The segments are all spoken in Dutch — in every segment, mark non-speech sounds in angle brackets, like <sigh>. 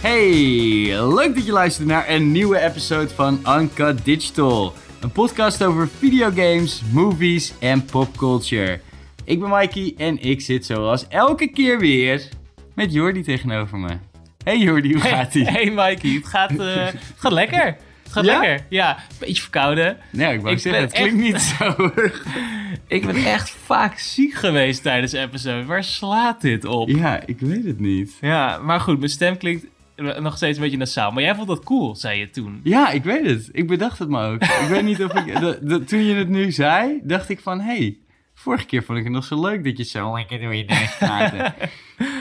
Hey, leuk dat je luistert naar een nieuwe episode van Uncut Digital. Een podcast over videogames, movies en popculture. Ik ben Mikey en ik zit zoals elke keer weer met Jordi tegenover me. Hey Jordi, hoe gaat ie? Hey Mikey, het gaat, eh, het gaat lekker. Het gaat Ja? lekker. Ja, een beetje verkouden. Nou, ik wou Ik zeggen, het klinkt niet zo. <laughs> Ik ben echt vaak ziek geweest tijdens de episode. Waar slaat dit op? Ja, ik weet het niet. Ja, maar goed, mijn stem klinkt nog steeds een beetje nasaal. Maar jij vond dat cool, zei je toen. Ja, ik weet het. Ik bedacht het me ook. ik weet niet of ik... <laughs> toen je het nu zei, dacht ik van... Hey, vorige keer vond ik het nog zo leuk dat je zo lekker door je nek praatte. <laughs>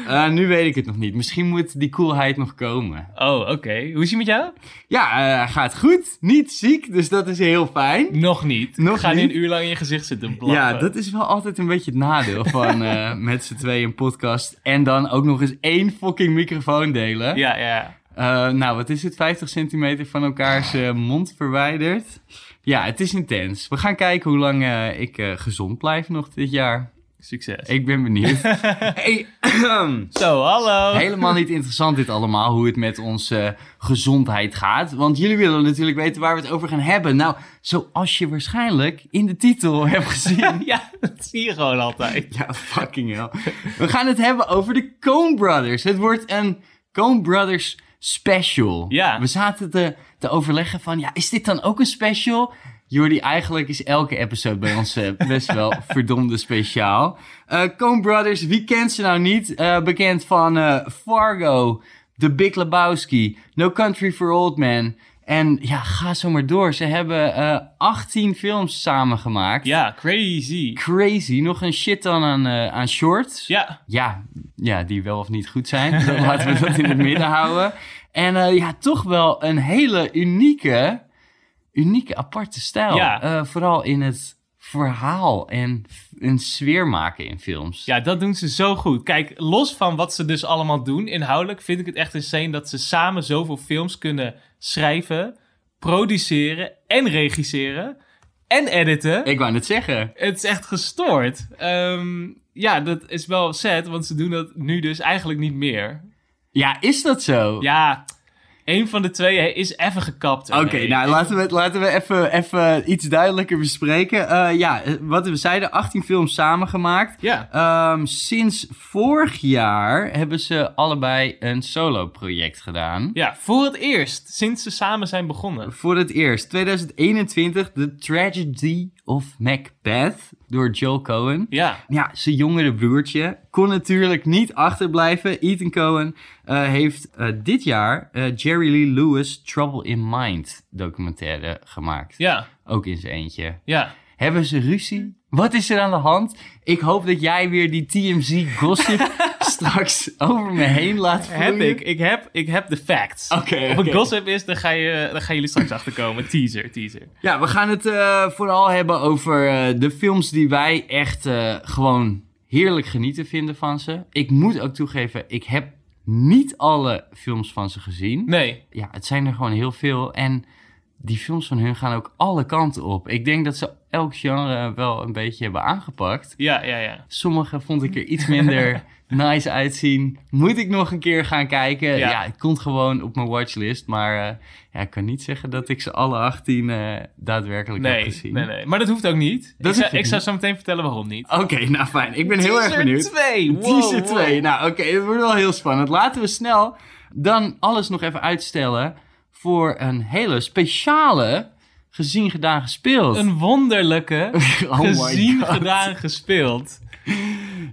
Eh, nu weet ik het nog niet. Misschien moet die coolheid nog komen. Oh, oké. Hoe is het met jou? Ja, eh, gaat goed. Niet ziek, dus dat is heel fijn. Nog niet. Nog Ik ga niet? een uur lang in je gezicht zitten blaffen. Ja, dat is wel altijd een beetje het nadeel van <laughs> eh, met z'n tweeën een podcast. En dan ook nog eens één fucking microfoon delen. Ja, ja. Nou, wat is het? 50 centimeter van elkaars mond verwijderd. Ja, het is intens. We gaan kijken hoe lang eh, ik eh, gezond blijf nog dit jaar. Succes. Ik ben benieuwd. <laughs> hey, Zo, hallo. helemaal niet interessant dit allemaal, hoe het met onze gezondheid gaat. Want jullie willen natuurlijk weten waar we het over gaan hebben. Nou, zoals je waarschijnlijk in de titel <laughs> hebt gezien. <laughs> Ja, dat zie je gewoon altijd. Ja, fucking hell. We gaan het hebben over de Coen Brothers. Het wordt een Coen Brothers special. Ja. We zaten te, te overleggen van, ja, is dit dan ook een special? Jordi, eigenlijk is elke episode bij ons eh, best wel <laughs> verdomde speciaal. Eh Coen Brothers, wie kent ze nou niet? Eh, bekend van eh, Fargo, The Big Lebowski, No Country for Old Men. En ja, ga zo maar door. Ze hebben eh 18 films samengemaakt. Ja, crazy. Crazy. Nog een shit dan aan, eh, aan shorts. Ja, Ja, ja, die wel of niet goed zijn. <laughs> Laten we dat in het midden houden. En eh, ja, toch wel een hele unieke, unieke aparte stijl. Ja. Eh, vooral in het verhaal en een sfeer maken in films. Ja, dat doen ze zo goed. Kijk, los van wat ze dus allemaal doen inhoudelijk, vind ik het echt insane dat ze samen zoveel films kunnen schrijven, produceren en regisseren en editen. Ik wou net zeggen. Het is echt gestoord. Ehm, ja, dat is wel sad, want ze doen dat nu dus eigenlijk niet meer. Ja, is dat zo? Ja, een van de twee is even gekapt. Oké, nou laten we, laten we even, even iets duidelijker bespreken. Eh, ja, wat we zeiden, 18 films samengemaakt. Ja, Ehm, sinds vorig jaar hebben ze allebei een solo-project gedaan. ja, voor het eerst, sinds ze samen zijn begonnen. Voor het eerst, 2021, The Tragedy of Macbeth door Joel Cohen. Ja, Ja, zijn jongere broertje kon natuurlijk niet achterblijven. Ethan Cohen eh, heeft eh, dit jaar eh, Jerry Lee Lewis Trouble in Mind documentaire gemaakt. ja, Ook in zijn eentje. ja. Hebben ze ruzie? Wat is er aan de hand? Ik hoop dat jij weer die TMZ gossip <laughs> straks over me heen laat vloeien. Heb ik. Ik heb, ik heb de facts. Oké, Of oké. het gossip is, dan, ga je, gaan jullie straks achterkomen. Teaser, teaser. Ja, we gaan het eh, vooral hebben over eh, de films die wij echt eh, gewoon heerlijk genieten vinden van ze. Ik moet ook toegeven, ik heb niet alle films van ze gezien. Nee. Ja, het zijn er gewoon heel veel. En die films van hun gaan ook alle kanten op. Ik denk dat ze elk genre wel een beetje hebben aangepakt. Ja, ja, ja. Sommige vond ik er iets minder <laughs> nice uitzien. Moet ik nog een keer gaan kijken? Ja, Ja. het komt gewoon op mijn watchlist. Maar eh, ja, ik kan niet zeggen dat ik ze alle 18 eh, daadwerkelijk heb gezien. nee, nee. Maar dat hoeft ook niet. Dat ik zou, ik zou zo meteen vertellen waarom niet. Oké, nou fijn. Ik ben heel erg benieuwd. 2. Wow, Teaser wow. 2. Nou, oké, het wordt wel heel spannend. Laten we snel dan alles nog even uitstellen voor een hele speciale gezien, gedaan, gespeeld. Een wonderlijke, <laughs> Oh gezien, gedaan, gespeeld.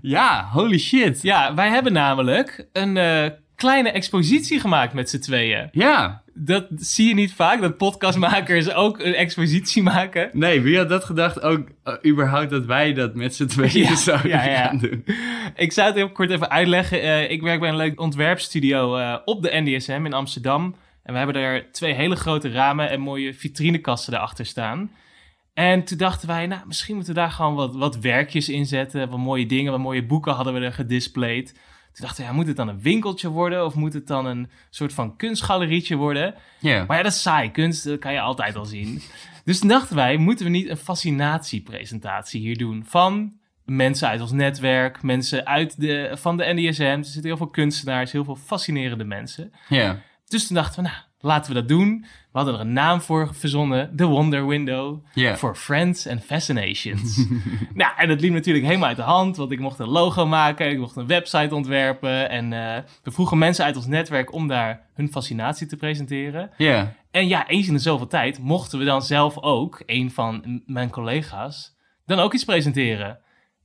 Ja, holy shit. Ja, wij hebben namelijk een eh, kleine expositie gemaakt met z'n tweeën. Ja. Dat zie je niet vaak, dat podcastmakers ook een expositie maken. Nee, wie had dat gedacht ook eh, überhaupt dat wij dat met z'n tweeën <laughs> Ja, zouden ja, ja. gaan doen? Ik zou het heel kort even uitleggen. Eh, ik werk bij een leuk ontwerpstudio op de NDSM in Amsterdam. En we hebben daar twee hele grote ramen en mooie vitrinekasten daarachter staan. En toen dachten wij, nou, misschien moeten we daar gewoon wat, wat werkjes in zetten. Wat mooie dingen, wat mooie boeken hadden we er gedisplayed. Toen dachten we, ja, moet het dan een winkeltje worden? Of moet het dan een soort van kunstgalerietje worden? Ja. Maar ja, dat is saai. Kunst dat kan je altijd al zien. <laughs> Dus toen dachten wij, moeten we niet een fascinatiepresentatie hier doen van mensen uit ons netwerk, mensen uit de, van de NDSM. Er zitten heel veel kunstenaars, heel veel fascinerende mensen. Ja. Dus toen dachten we, nou, laten we dat doen. We hadden er een naam voor verzonnen, The Wonder Window, for Friends and Fascinations. <laughs> nou, en dat liep natuurlijk helemaal uit de hand, want ik mocht een logo maken, ik mocht een website ontwerpen. En eh, we vroegen mensen uit ons netwerk om daar hun fascinatie te presenteren. Ja. En ja, eens in de zoveel tijd mochten we dan zelf ook, een van mijn collega's, dan ook iets presenteren.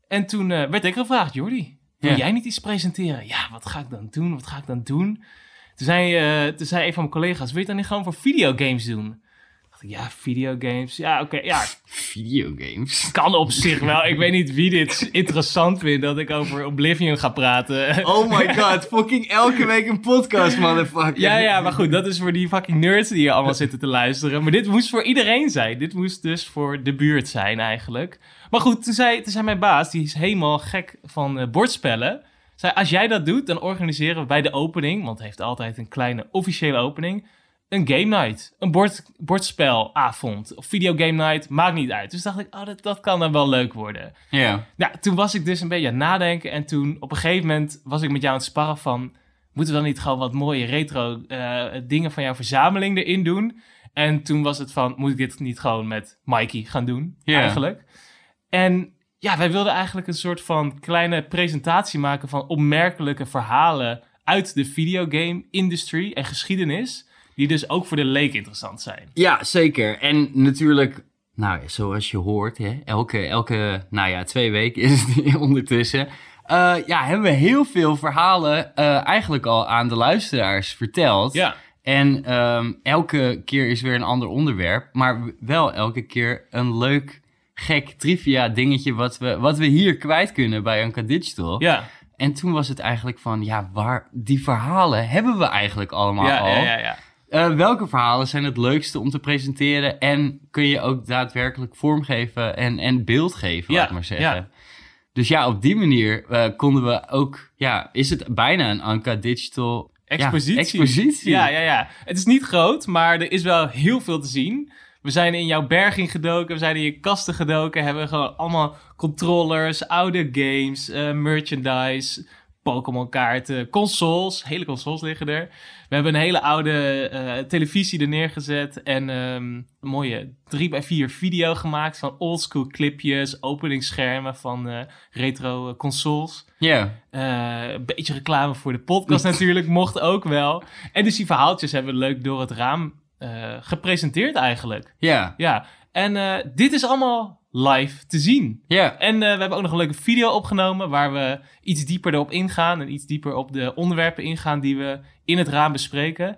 En toen eh, werd ik gevraagd, Jordi, wil jij niet iets presenteren? Ja, wat ga ik dan doen? Wat ga ik dan doen? Toen zei, eh, toen zei een van mijn collega's, wil je het dan niet gewoon voor videogames doen? Dacht ik, ja, videogames, ja, oké, ja, Videogames. kan op zich wel. Ik weet niet wie dit interessant vindt dat ik over Oblivion ga praten. Oh my <laughs> god, fucking elke week een podcast, motherfucker. Ja, ja, maar goed, dat is voor die fucking nerds die hier allemaal zitten te luisteren. Maar dit moest voor iedereen zijn. Dit moest dus voor de buurt zijn eigenlijk. Maar goed, toen zei, toen zei mijn baas, die is helemaal gek van eh, bordspellen. Zei, als jij dat doet, dan organiseren we bij de opening, want het heeft altijd een kleine officiële opening, een game night. Een bord, bordspelavond of videogame night, maakt niet uit. Dus dacht ik, oh, dat, dat kan dan wel leuk worden. Ja. Nou, toen was ik dus een beetje aan het nadenken. En toen op een gegeven moment was ik met jou aan het sparren van... Moeten we dan niet gewoon wat mooie retro eh, dingen van jouw verzameling erin doen? En toen was het van, moet ik dit niet gewoon met Mikey gaan doen? Ja. Eigenlijk. En ja, wij wilden eigenlijk een soort van kleine presentatie maken van opmerkelijke verhalen uit de videogame industry en geschiedenis. Die dus ook voor de leek interessant zijn. Ja, zeker. En natuurlijk, nou zoals je hoort, hè, elke, elke, nou ja, twee weken is het <laughs> ondertussen. eh, ja, hebben we heel veel verhalen eh, eigenlijk al aan de luisteraars verteld. Ja, En ehm, elke keer is weer een ander onderwerp, maar wel elke keer een leuk, gek trivia dingetje wat we, wat we hier kwijt kunnen bij Anka Digital. ja, En toen was het eigenlijk van, ja, waar, die verhalen hebben we eigenlijk allemaal ja, al. ja, ja, ja. Eh, welke verhalen zijn het leukste om te presenteren en kun je ook daadwerkelijk vormgeven en, en beeld geven, Ja, laat maar zeggen. ja. Dus ja, op die manier eh, konden we ook, ja, is het bijna een Anka Digital ja, Expositie. expositie. Ja, ja, ja. Het is niet groot, maar er is wel heel veel te zien. We zijn in jouw berging gedoken, we zijn in je kasten gedoken, hebben gewoon allemaal controllers, oude games, eh, merchandise, Pokémon kaarten, consoles, hele consoles liggen er. We hebben een hele oude eh, televisie er neergezet en ehm, een mooie 3x4 video gemaakt van oldschool clipjes, openingsschermen van eh, retro consoles. Ja, een beetje reclame voor de podcast natuurlijk, mocht ook wel. En dus die verhaaltjes hebben we leuk door het raam eh, gepresenteerd eigenlijk. ja, Ja, en eh, dit is allemaal live te zien. ja. En eh, we hebben ook nog een leuke video opgenomen waar we iets dieper erop ingaan en iets dieper op de onderwerpen ingaan die we in het raam bespreken.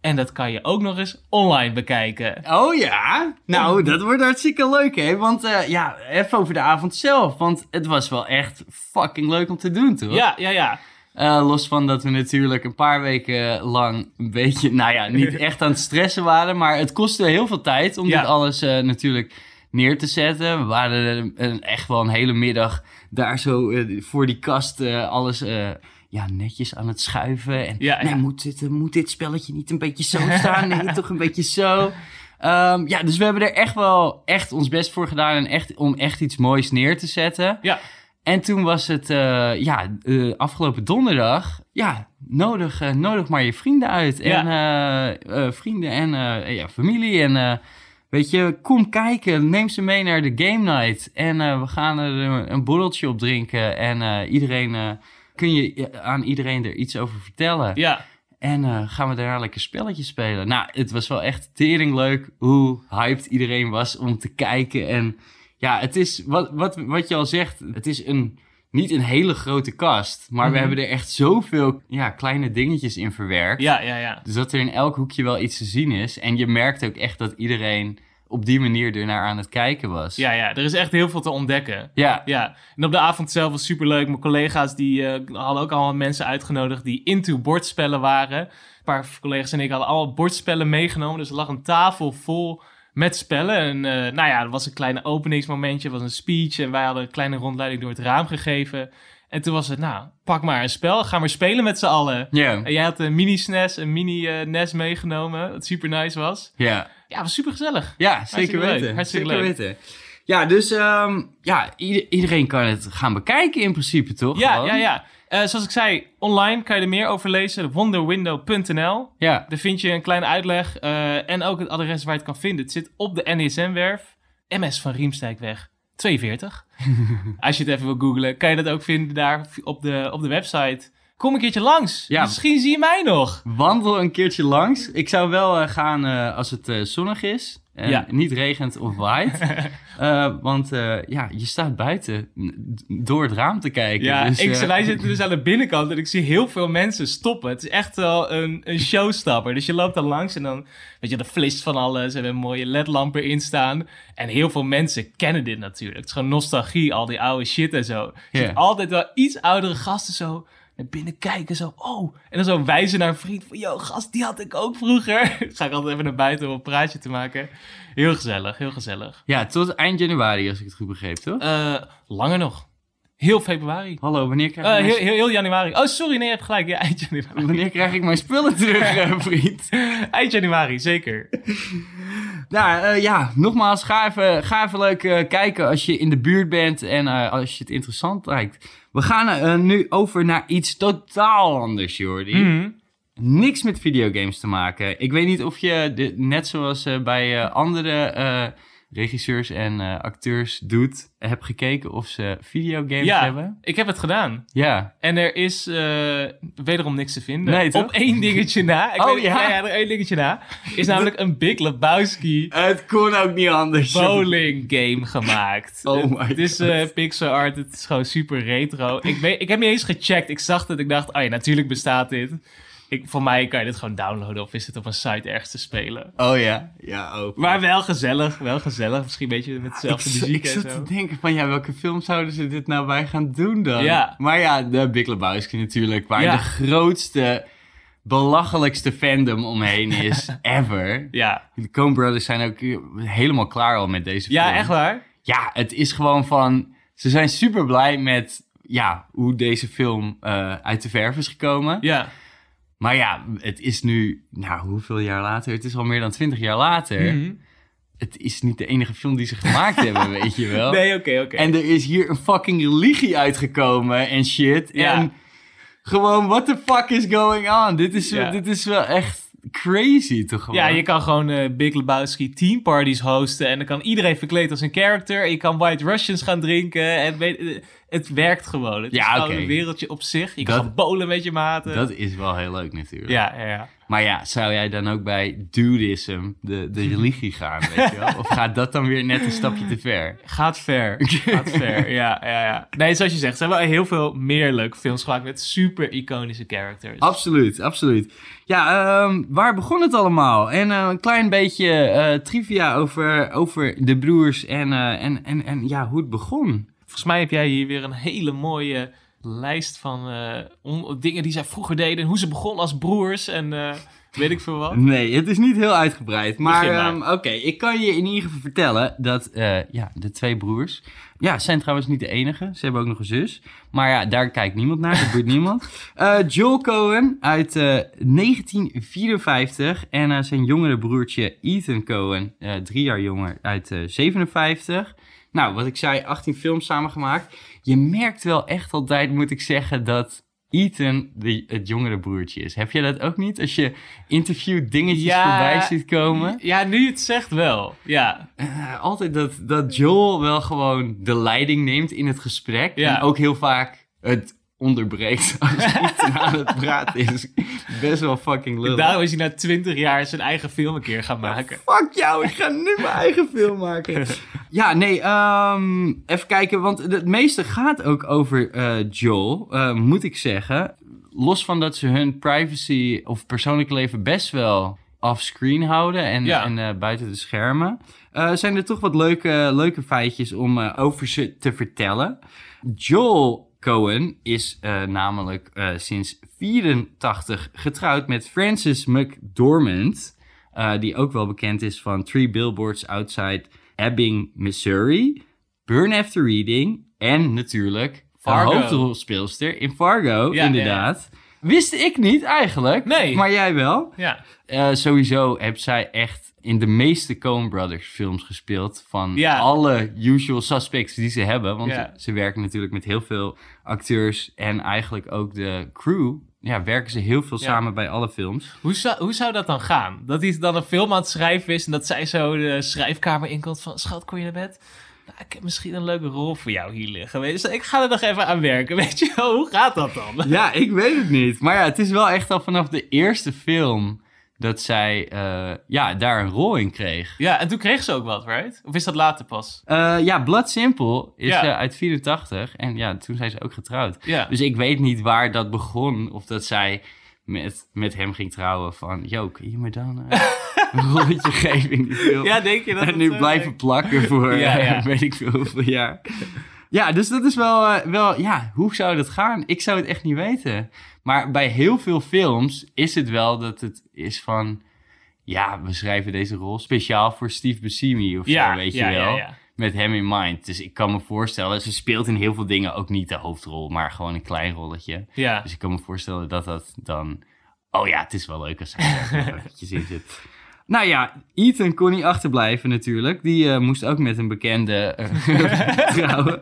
En dat kan je ook nog eens online bekijken. Oh ja? Nou, dat wordt hartstikke leuk, hè? Want ja, even over de avond zelf. Want het was wel echt fucking leuk om te doen, toch? Ja, ja, ja. Eh, los van dat we natuurlijk een paar weken lang een beetje, nou ja, niet <laughs> echt aan het stressen waren. Maar het kostte heel veel tijd om Ja. dit alles eh, natuurlijk neer te zetten. We waren een, echt wel een hele middag daar zo eh, voor die kast alles ja, netjes aan het schuiven. En Ja, nee, ja. Moet, dit, moet dit spelletje niet een beetje zo <laughs> staan? Nee, toch een beetje zo. Ehm, ja, dus we hebben er echt wel echt ons best voor gedaan en echt, om echt iets moois neer te zetten. Ja, En toen was het, eh, ja, eh, afgelopen donderdag, ja, nodig, eh, nodig maar je vrienden uit. En vrienden en ja, familie. En weet je, kom kijken, neem ze mee naar de game night. En we gaan er een, een borreltje op drinken. En iedereen, kun je aan iedereen er iets over vertellen. ja. En gaan we daarna lekker spelletjes spelen. Nou, het was wel echt tering leuk hoe hyped iedereen was om te kijken. En ja, het is wat, wat, wat je al zegt, het is een, niet een hele grote kast. Maar we Mhm. hebben er echt zoveel ja, kleine dingetjes in verwerkt. Ja, ja, ja. Dus dat er in elk hoekje wel iets te zien is. En je merkt ook echt dat iedereen op die manier ernaar aan het kijken was. Ja, ja. Er is echt heel veel te ontdekken. Ja, Ja, en op de avond zelf was superleuk. Mijn collega's die eh, hadden ook allemaal mensen uitgenodigd die into bordspellen waren. Een paar collega's en ik hadden allemaal bordspellen meegenomen. Dus er lag een tafel vol met spellen. En eh, nou ja, er was een kleine openingsmomentje, er was een speech. En wij hadden een kleine rondleiding door het raam gegeven. En toen was het, nou, pak maar een spel, ga maar spelen met z'n allen. En jij had een mini-SNES, een mini-NES meegenomen, wat super nice was. ja. Ja, was super gezellig. Ja, Hartstikke zeker leuk, weten. hartstikke zeker leuk. weten. Ja, dus ehm, ja, ieder- iedereen kan het gaan bekijken in principe, toch? Ja, Gewoon? ja, ja. Eh, zoals ik zei, online kan je er meer over lezen. Wonderwindow.nl. Ja, Daar vind je een kleine uitleg eh, en ook het adres waar je het kan vinden. Het zit op de NESM-werf, MS van Riemsdijkweg 42. <laughs> Als je het even wil googlen, kan je dat ook vinden daar op de, op de website. Kom een keertje langs. Ja. Misschien zie je mij nog. wandel een keertje langs. Ik zou wel eh, gaan als het zonnig is. En Ja. niet regent of waait. <laughs> Eh, want eh, ja, je staat buiten door het raam te kijken. Ja, dus, ik, eh, wij zitten dus aan de binnenkant en ik zie heel veel mensen stoppen. Het is echt wel een, een showstopper. Dus je loopt dan langs en dan, weet je, de flist van alles. En een mooie ledlampen in staan. En heel veel mensen kennen dit natuurlijk. Het is gewoon nostalgie, al die oude shit en zo. Je ziet altijd wel iets oudere gasten zo binnen kijken. Zo, oh. En dan zo wijzen naar een vriend van, yo, gast, die had ik ook vroeger. <laughs> Ga ik altijd even naar buiten om een praatje te maken. Heel gezellig, heel gezellig. Ja, tot eind januari, als ik het goed begreep, toch? Eh, langer nog. Heel februari. Hallo, wanneer krijg, Eh, ik mijn, heel, heel, heel januari. Oh, sorry, nee, je hebt gelijk. Ja, eind januari. wanneer krijg ik mijn spullen terug, <laughs> eh, vriend? Eind januari, zeker. <laughs> Nou eh, ja, nogmaals, ga even, ga even leuk eh, kijken als je in de buurt bent en eh, als je het interessant lijkt. We gaan eh, nu over naar iets totaal anders, Jordi. Mhm. Niks met videogames te maken. Ik weet niet of je, net zoals eh, bij eh, andere regisseurs en eh, acteurs doet, hebt gekeken of ze videogames Ja, hebben. ik heb het gedaan. Ja. En er is eh, wederom niks te vinden. Nee, toch? Op één dingetje na. Ik <laughs> Oh, weet, ja? ja, ja, er één dingetje na. Is namelijk een Big Lebowski Het kon ook niet anders. bowling game gemaakt. <laughs> Oh my Het is eh, pixel art, het is gewoon super retro. Ik, weet, ik heb niet eens gecheckt. Ik zag het, ik dacht, oh ja, natuurlijk bestaat dit. Ik, voor mij kan je dit gewoon downloaden of is het op een site ergens te spelen. Oh ja, ja ook. Maar wel gezellig, wel gezellig. Misschien een beetje met dezelfde ik, muziek ik en zat zo. te denken van, ja, welke film zouden ze dit nou bij gaan doen dan? Ja. Maar ja, de Big Lebowski natuurlijk, waar Ja. de grootste, belachelijkste fandom omheen <laughs> is ever. Ja, De Coen Brothers zijn ook helemaal klaar al met deze ja film. echt waar? Ja, het is gewoon van... Ze zijn super blij met ja, hoe deze film eh, uit de verf is gekomen. Ja. Maar ja, het is nu... Nou, hoeveel jaar later? Het is al meer dan twintig jaar later. Mhm. Het is niet de enige film die ze gemaakt <laughs> hebben, weet je wel. Nee, oké, oké. En er is hier een fucking religie uitgekomen en shit. Ja. En gewoon, what the fuck is going on? Dit is, Ja. dit is wel echt crazy, toch gewoon? Ja, je kan gewoon eh, Big Lebowski team parties hosten. En dan kan iedereen verkleed als een character. En je kan White Russians gaan drinken. En weet, eh, het werkt gewoon. Het Ja, is gewoon een wereldje op zich. Je Dat- kan met je maten. Dat is wel heel leuk natuurlijk. ja, ja, ja. Maar ja, zou jij dan ook bij dudism, de, de religie gaan, weet je wel? Of gaat dat dan weer net een stapje te ver? Gaat ver. <laughs> Gaat ver. Ja, ja, ja. Nee, zoals je zegt, ze hebben heel veel meer leuke films gemaakt met super iconische characters. Absoluut, absoluut. Ja, ehm, waar begon het allemaal? En eh, een klein beetje eh, trivia over, over de broers en, eh, en, en, en ja, hoe het begon. Volgens mij heb jij hier weer een hele mooie lijst van eh, dingen die zij vroeger deden. En hoe ze begonnen als broers en eh, weet ik veel wat. Nee, het is niet heel uitgebreid. Maar, ehm, oké, ik kan je in ieder geval vertellen dat eh, ja, de twee broers... Ja, zijn trouwens niet de enige. Ze hebben ook nog een zus. Maar ja, daar kijkt niemand naar. Dat boeit <laughs> niemand. Joel Cohen uit eh, 1954. En zijn jongere broertje Ethan Cohen, drie jaar jonger, uit eh 57. Nou, wat ik zei, 18 films samengemaakt. Je merkt wel echt altijd, moet ik zeggen, dat Ethan de, het jongere broertje is. Heb je dat ook niet? Als je interview dingetjes Ja. voorbij ziet komen. Ja, nu het zegt wel. Ja, Eh, altijd dat, dat Joel wel gewoon de leiding neemt in het gesprek. Ja. En ook heel vaak het onderbreekt <laughs> als Ethan aan het praten is. Best wel fucking lullig. daarom is hij na twintig jaar zijn eigen film een keer gaan maken. Fuck jou, ik ga nu mijn eigen film maken. <laughs> Ja, nee, ehm, even kijken, want het meeste gaat ook over eh, Joel, eh, moet ik zeggen. Los van dat ze hun privacy of persoonlijk leven best wel offscreen houden en, Ja. en eh, buiten de schermen, zijn er toch wat leuke, leuke feitjes om over ze te vertellen. Joel Cohen is eh, namelijk eh, sinds 84 getrouwd met Frances McDormand. eh, die ook wel bekend is van Three Billboards Outside Ebbing, Missouri. Burn After Reading. En natuurlijk Fargo. de hoofdrolspeelster in Fargo, Ja, inderdaad. Wist ik niet eigenlijk. Nee. Maar jij wel. Ja. Eh, sowieso heeft zij echt in de meeste Coen Brothers films gespeeld. Van Ja. alle usual suspects die ze hebben. Want Ja. ze werken natuurlijk met heel veel acteurs. En eigenlijk ook de crew. Ja, werken ze heel veel Ja. samen bij alle films. Hoe zou, hoe zou dat dan gaan? Dat hij dan een film aan het schrijven is en dat zij zo de schrijfkamer inkomt van... Schat, kon je naar bed? Nou, ik heb misschien een leuke rol voor jou hier liggen. Je, ik ga er nog even aan werken. <laughs> Weet je wel, hoe gaat dat dan? Ja, ik weet het niet. Maar ja, het is wel echt al vanaf de eerste film dat zij eh, ja, daar een rol in kreeg. Ja, en toen kreeg ze ook wat, right? Of is dat later pas? Eh, ja, Blood Simple is Ja. eh, uit 84 en ja, toen zijn ze ook getrouwd. Ja. Dus ik weet niet waar dat begon of dat zij met, met hem ging trouwen van... Yo, kun je me dan eh, <laughs> een rolletje geven in die film? Ja, denk je dat en nu blijven plakken voor <laughs> Ja, eh, ja. weet ik veel hoeveel jaar. Ja, dus dat is wel, eh, wel... Ja, hoe zou dat gaan? Ik zou het echt niet weten. Maar bij heel veel films is het wel dat het is van... Ja, we schrijven deze rol speciaal voor Steve Buscemi of Ja, zo, weet je wel. Met hem in mind. Dus ik kan me voorstellen... Ze speelt in heel veel dingen ook niet de hoofdrol, maar gewoon een klein rolletje. Ja. Dus ik kan me voorstellen dat dat dan... Oh ja, het is wel leuk als hij er eventjes in zit. Nou ja, Ethan kon niet achterblijven natuurlijk. Die eh, moest ook met een bekende eh, <laughs> trouwen.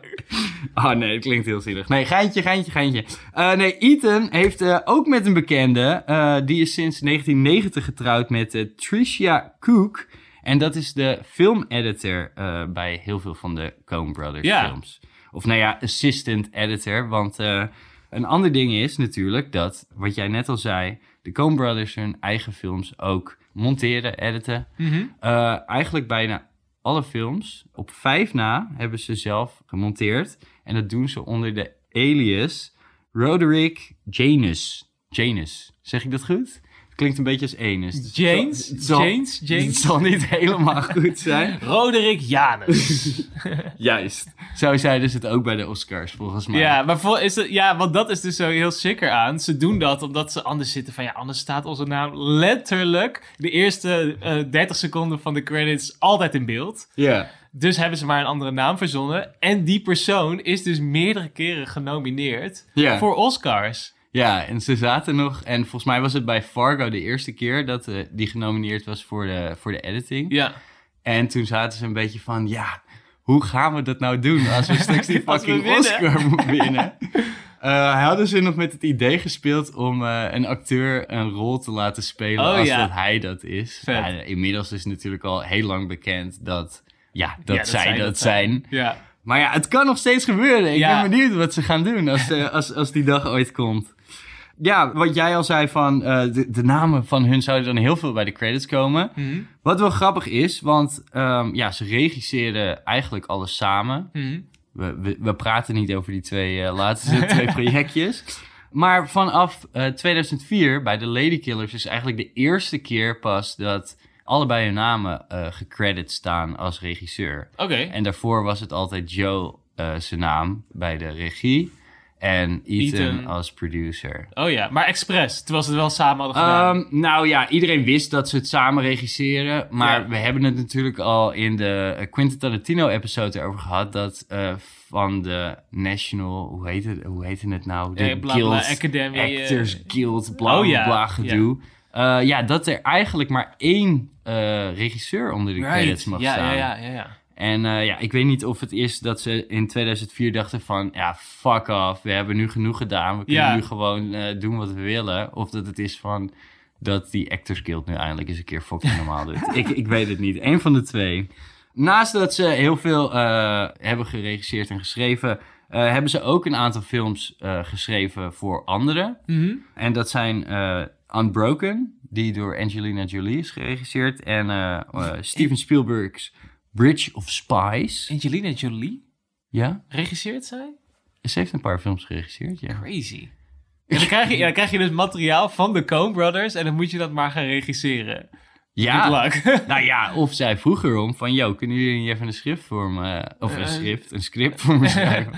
Oh nee, dat klinkt heel zielig. Nee, geintje, geintje, geintje. Eh, nee, Ethan heeft ook met een bekende. die is sinds 1990 getrouwd met Tricia Cook. En dat is de filmeditor eh bij heel veel van de Coen Brothers Ja. films. Of nou ja, assistant editor. Want eh, een ander ding is natuurlijk dat, wat jij net al zei... de Coen Brothers hun eigen films ook monteren, editen. Mhm. Eh, eigenlijk bijna alle films, op vijf na, hebben ze zelf gemonteerd. En dat doen ze onder de alias Roderick Janus. Janus, zeg ik dat goed? Klinkt een beetje als Enes. James? het zal- James? James? <laughs> Het zal niet helemaal <laughs> goed zijn. Roderick Janus. <laughs> Juist. Zo zeiden ze het ook bij de Oscars, volgens mij. Ja, maar voor, is het, ja, want dat is dus zo heel sicker aan. Ze doen dat omdat ze anders zitten van ja, anders staat onze naam letterlijk de eerste eh 30 seconden van de credits altijd in beeld. Ja. Dus hebben ze maar een andere naam verzonnen. En die persoon is dus meerdere keren genomineerd voor Oscars. Ja, en ze zaten nog... En volgens mij was het bij Fargo de eerste keer dat eh, die genomineerd was voor de, voor de editing. Ja. En toen zaten ze een beetje van, ja, hoe gaan we dat nou doen als we <laughs> straks die fucking. Oscar moeten <laughs> winnen? Eh, hadden ze nog met het idee gespeeld om eh, een acteur een rol te laten spelen Oh, als ja. dat hij dat is. Ja, inmiddels is natuurlijk al heel lang bekend dat, ja, dat, Ja, zij dat zijn. Ja. Maar ja, het kan nog steeds gebeuren. Ik ben benieuwd wat ze gaan doen als, <laughs> als, als die dag ooit komt. Ja, wat jij al zei van eh, de, de namen van hun zouden dan heel veel bij de credits komen. Mhm. Wat wel grappig is, want ehm, ja, ze regisseren eigenlijk alles samen. Mhm. We, we, we praten niet over die twee eh, laatste <laughs> twee projectjes. Maar vanaf eh, 2004 bij de Ladykillers is eigenlijk de eerste keer pas dat allebei hun namen eh gecredit staan als regisseur. Oké. En daarvoor was het altijd Joe eh, zijn naam bij de regie en Ethan, Ethan. als producer. Oh ja, maar expres, terwijl ze het wel samen hadden gedaan. Ehm, nou ja, iedereen wist dat ze het samen regisseren. Maar Ja. we hebben het natuurlijk al in de eh, Quentin Tarantino-episode erover gehad. Dat eh, van de National, hoe heet het, hoe heette het nou? De Eh, bla, bla, Academy, eh, Actors Guild, bla Oh bla ja, bla gedoe. Ja. ja, dat er eigenlijk maar één eh, regisseur onder de credits mag ja, staan. ja, ja, ja, ja. En eh, ja, ik weet niet of het is dat ze in 2004 dachten van... ja, fuck off, we hebben nu genoeg gedaan. We kunnen Ja. nu gewoon eh, doen wat we willen. Of dat het is van dat die Actors Guild nu eindelijk eens een keer fucking normaal doet. <laughs> ik, ik weet het niet. Eén van de twee. Naast dat ze heel veel eh, hebben geregisseerd en geschreven... hebben ze ook een aantal films geschreven voor anderen. Mhm. En dat zijn Unbroken, die door Angelina Jolie is geregisseerd. En Steven Spielberg's Bridge of Spies. Angelina Jolie Ja, regisseert zij? ze heeft een paar films geregisseerd, ja. Crazy. Dan, krijg je, ja, dan krijg je dus materiaal van de Coen Brothers en dan moet je dat maar gaan regisseren. Ja, <laughs> nou ja, of zij vroeg erom van... Yo, kunnen jullie even een schrift voor me... Of een Eh. schrift, een script voor me <laughs> schrijven?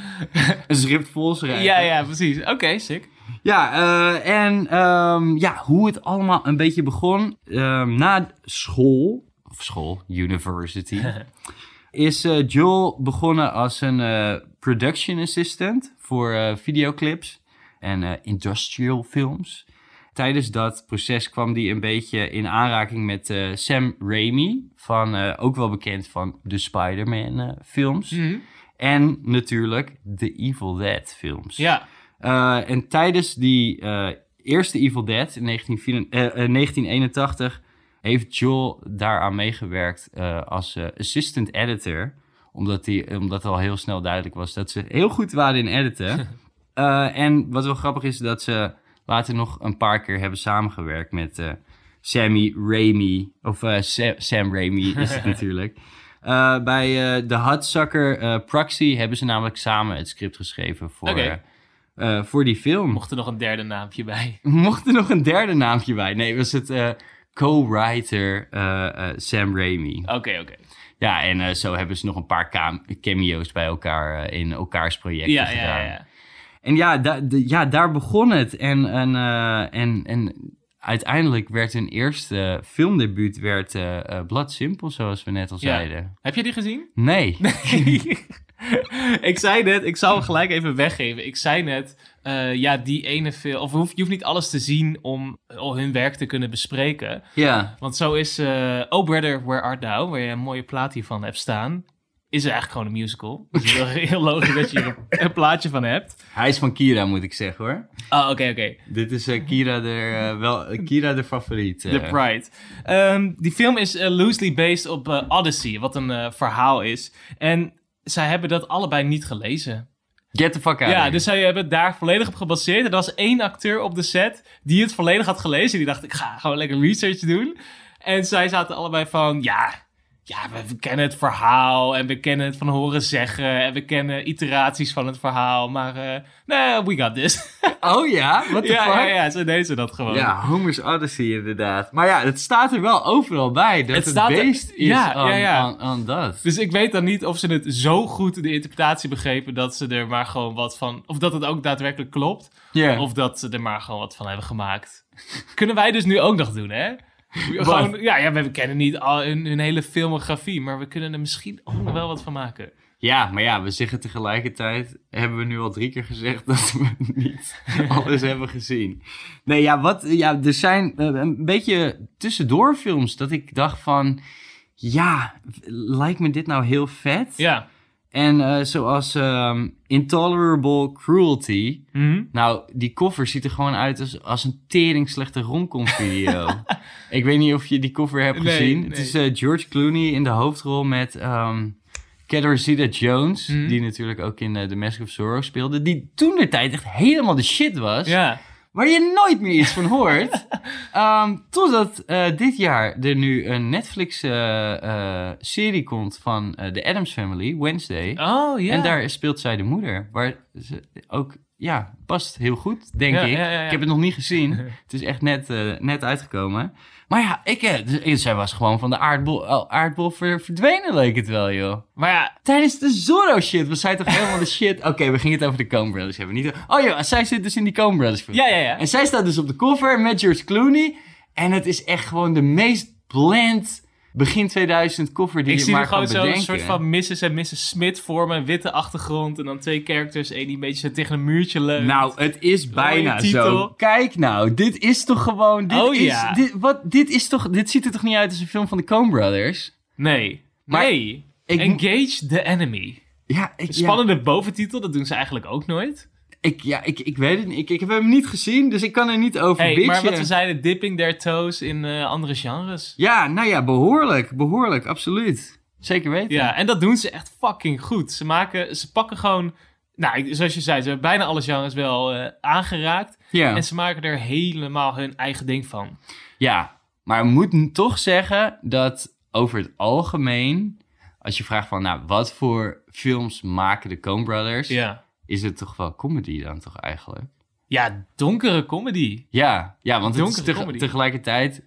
een schrift vol schrijven? ja, ja, precies. Oké, sick. Ja, eh, en ehm, ja, hoe het allemaal een beetje begon. ehm, na school, of school, university, <laughs> is eh, Joel begonnen als een eh, production assistant voor eh, videoclips. en industrial films. Tijdens dat proces kwam hij een beetje in aanraking met Sam Raimi, van, ook wel bekend van de Spider-Man films. Mhm. En natuurlijk de Evil Dead films. Ja. En tijdens die eerste Evil Dead in 1984, eh, eh, 1981 heeft Joel daaraan meegewerkt eh, als eh, assistant editor. Omdat, die, omdat al heel snel duidelijk was dat ze heel goed waren in editen. <laughs> Eh, en wat wel grappig is, dat ze later nog een paar keer hebben samengewerkt met Sammy Raimi. Of eh, Sa- Sam Raimi is het <laughs> natuurlijk. Bij de Hudsucker Proxy hebben ze namelijk samen het script geschreven voor, voor die film. Mocht er nog een derde naampje bij. Mocht er nog een derde naampje bij? Nee, was het co-writer eh, eh, Sam Raimi. Oké, oké. Ja, en eh, zo hebben ze nog een paar cam- cameo's bij elkaar in elkaars projecten Ja, gedaan. ja, ja. En ja, da- de- ja, daar begon het. En, en, en, en uiteindelijk werd hun eerste filmdebuut werd, eh, Blood Simple, zoals we net al Ja. zeiden. Heb je die gezien? Nee. <laughs> ik zei net, ik zal hem gelijk even weggeven. Ik zei net, eh, ja, die ene film. Of je hoeft, je hoeft niet alles te zien om al hun werk te kunnen bespreken. ja. Want zo is eh Oh Brother, Where Art Thou, waar je een mooie plaat hiervan hebt staan, is er eigenlijk gewoon een musical. Dus heel, <laughs> heel logisch dat je hier een, plaatje van hebt. Hij is van Kira, moet ik zeggen hoor. Oh, oké, oké. Dit is eh, Kira, de, wel, Kira de favoriet. The Pride. Ehm, die film is loosely based op Odyssey, wat een verhaal is. En zij hebben dat allebei niet gelezen. Get the fuck out Ja, dus zij hebben het daar volledig op gebaseerd. En er was één acteur op de set die het volledig had gelezen. Die dacht, ik ga gewoon lekker research doen. En zij zaten allebei van, ja, ja we, we kennen het verhaal. En we kennen het van horen zeggen. En we kennen iteraties van het verhaal. Maar, eh nee, we got this. <laughs> Oh ja? The ja, fuck? ja, ja, zo deden ze dat gewoon. Ja, Homer's Odyssey inderdaad. Maar ja, het staat er wel overal bij. Dat Het het, er- is ja, aan, ja, ja. aan- aan dat. Dus ik weet dan niet of ze het zo goed, de interpretatie begrepen, dat ze er maar gewoon wat van... Of dat het ook daadwerkelijk klopt. Of dat ze er maar gewoon wat van hebben gemaakt. <laughs> Kunnen wij dus nu ook nog doen, hè? Gewoon, ja, ja, we kennen niet al hun, hun hele filmografie, maar we kunnen er misschien ook nog wel wat van maken. Ja, maar ja, we zeggen tegelijkertijd, hebben we nu al drie keer gezegd dat we <laughs> niet alles hebben gezien. Nee, ja, wat, ja, er zijn eh, een beetje tussendoor films dat ik dacht van, ja, lijkt me dit nou heel vet? Ja. En eh, zoals ehm, Intolerable Cruelty, Mhm. nou, die cover ziet er gewoon uit als, als een tering slechte romcom video. <laughs> ik weet niet of je die cover hebt Nee, gezien. nee. Het is eh, George Clooney in de hoofdrol met ehm Catherine Zeta-Jones, Mhm. die natuurlijk ook in eh, The Mask of Zorro speelde, die toen de tijd echt helemaal de shit was, Ja. Waar je nooit meer iets van hoort. <laughs> Ehm, totdat eh, dit jaar er nu een Netflix-serie komt van eh, The Addams Family, Wednesday. Oh, ja. En daar speelt zij de moeder. Waar ze ook, ja, past heel goed, denk Ja, ik. ja, ja, ja. Ik heb het nog niet gezien. <laughs> het is echt net, eh, net uitgekomen. Maar ja, ik, eh, dus- zij was gewoon van de aardbol, oh, aardbol ver- verdwenen, leek het wel, joh. Maar ja, Tijdens de Zorro-shit was zij toch helemaal de shit... <laughs> Oké, we gingen het over de Coen Brothers hebben. Niet, oh ja, zij zit dus in die Coen Brothers film. ja, ja, ja. En zij staat dus op de cover met George Clooney. En het is echt gewoon de meest bland begin 2000 cover die Ik je zie maar er gewoon kan zo'n bedenken. soort van Mrs. en Mrs. Smith vormen, een witte achtergrond en dan twee characters, één die een beetje tegen een muurtje leunt. Nou, het is bijna titel. zo. Kijk nou, dit is toch gewoon... Dit Oh is, ja. Dit, wat, dit is toch... Dit ziet er toch niet uit als een film van de Coen Brothers? nee. Maar nee. ik- Engage the enemy. Ja, ik, spannende boventitel, dat doen ze eigenlijk ook nooit. Ik, ja, ik, ik weet het niet. Ik, ik heb hem niet gezien, dus ik kan er niet over Hey, bitchen. maar wat we zeiden, dipping their toes in eh, andere genres. Ja, nou ja, behoorlijk. Behoorlijk, absoluut. Zeker weten. Ja, en dat doen ze echt fucking goed. Ze maken, ze pakken gewoon, nou, zoals je zei, ze hebben bijna alle genres wel eh, aangeraakt. ja. En ze maken er helemaal hun eigen ding van. Ja, maar we moeten toch zeggen dat over het algemeen, als je vraagt van, nou, wat voor films maken de Coen Brothers, Ja. Is het toch wel comedy dan toch eigenlijk? Ja, donkere comedy. Ja, ja want het is teg- tegelijkertijd